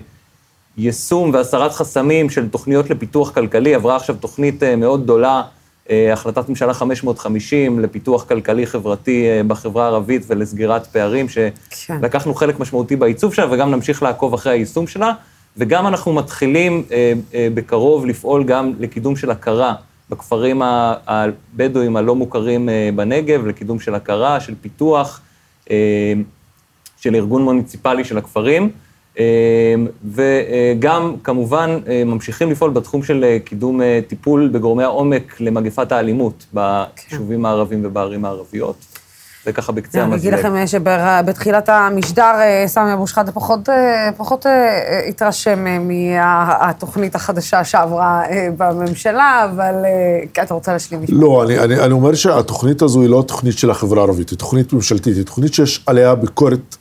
יישום והסרת חסמים של תוכניות לפיתוח כלכלי, עברה עכשיו תוכנית אה, מאוד גדולה, אה, החלטת ממשלה 550 לפיתוח כלכלי-חברתי אה, בחברה הערבית ולסגירת פערים, שלקחנו חלק משמעותי בעיצוב שלה וגם נמשיך לעקוב אחרי היישום שלה, וגם אנחנו מתחילים אה, אה, בקרוב לפעול גם לקידום של הכרה בכפרים הבדואים הלא מוכרים אה, בנגב, לקידום של הכרה, של פיתוח, אה, של ארגון מוניציפלי של הכפרים. אה, וגם כמובן אה, ממשיכים לפעול בתחום של אה, קידום אה, טיפול בגורמי העומק למגפת האלימות ביישובים הערבים ובערים הערביות. זה ככה בקצה אני המזלג. אגיד לכם שבתחילת המשדר סמי אבו שחאדה פחות, פחות התרשם מהתוכנית החדשה שעברה בממשלה, אבל אה, אתה רוצה להשלים משפט? לא, אני, אני, אני אומר שהתוכנית הזו היא לא תוכנית של החברה הערבית, היא תוכנית ממשלתית, היא תוכנית שיש עליה ביקורת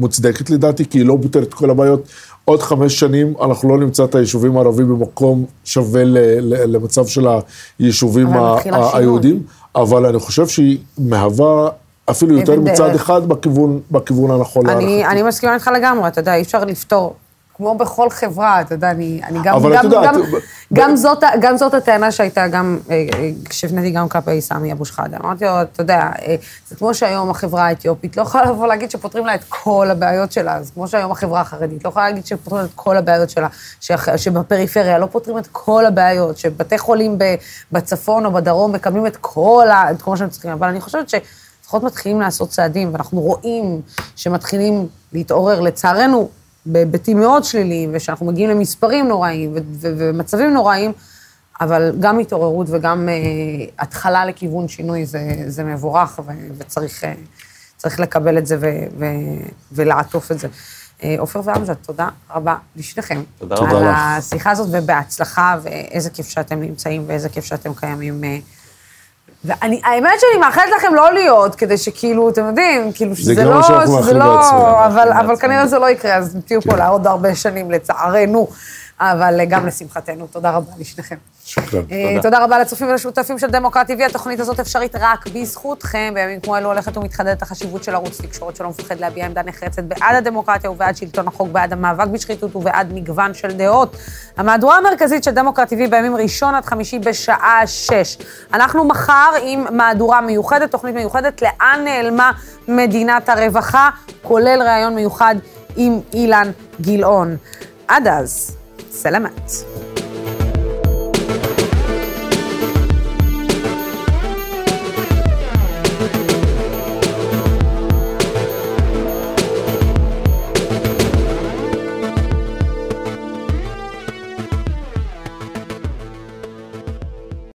מוצדקת לדעתי, כי היא לא פותרת כל הבעיות. עוד חמש שנים אנחנו לא נמצא את היישובים הערבים במקום שווה ל, ל, למצב של היישובים. היהודים, אבל אני חושב שהיא מהווה אפילו יותר מצד דרך. אחד בכיוון, בכיוון הנכון אני. אני מסכימה איתך לגמרי, אתה יודע, אי אפשר לפתור, כמו בכל חברה, אתה יודע, אני, אני גם, אבל את גם, יודעת, גם, ב- גם, זאת, גם זאת הטענה שהייתה גם, אה, אה, כשהפניתי גם כלפי סמי אבו שחאדה. אמרתי לו, אתה יודע, אה, זה כמו שהיום החברה האתיופית לא יכולה לבוא להגיד שפותרים לה את כל הבעיות שלה, זה כמו שהיום החברה החרדית לא יכולה להגיד שפותרים את כל הבעיות שלה, שבפריפריה לא פותרים את כל הבעיות, שבתי חולים בצפון או בדרום מקבלים את כל, ה, את כל מה שהם צריכים, אבל אני חושבת ש... לפחות מתחילים לעשות צעדים, ואנחנו רואים שמתחילים להתעורר, לצערנו, בהיבטים מאוד שליליים, ושאנחנו מגיעים למספרים נוראים ו- ומצבים נוראים, אבל גם התעוררות וגם אה, התחלה לכיוון שינוי זה, זה מבורך, ו- וצריך צריך לקבל את זה ו- ו- ולעטוף את זה. אה, עופר ואמג'ד, תודה רבה לשניכם. תודה רבה על לך. השיחה הזאת, ובהצלחה, ואיזה כיף שאתם נמצאים, ואיזה כיף שאתם קיימים. ואני, האמת שאני מאחלת לכם לא להיות, כדי שכאילו, אתם יודעים, כאילו שזה לא, שזה לא, לעצמנו. אבל, אבל כנראה זה לא יקרה, אז תהיו פה לעוד הרבה שנים לצערנו, אבל גם לשמחתנו. תודה רבה לשניכם. שוכרן. אה, תודה רבה לצופים ולשותפים של דמוקרט TV, התוכנית הזאת אפשרית רק בזכותכם. בימים כמו אלו הולכת ומתחדדת החשיבות של ערוץ תקשורת שלא מפחד להביע עמדה נחרצת בעד הדמוקרטיה ובעד שלטון החוק, בעד המאבק בשחיתות ובעד מגוון של דעות. המהדורה המרכזית של דמוקרט TV בימים ראשון עד חמישי בשעה שש. אנחנו מחר עם מהדורה מיוחדת, תוכנית מיוחדת, לאן נעלמה מדינת הרווחה, כולל ראיון מיוחד עם אילן גילאון. עד אז, سلامات.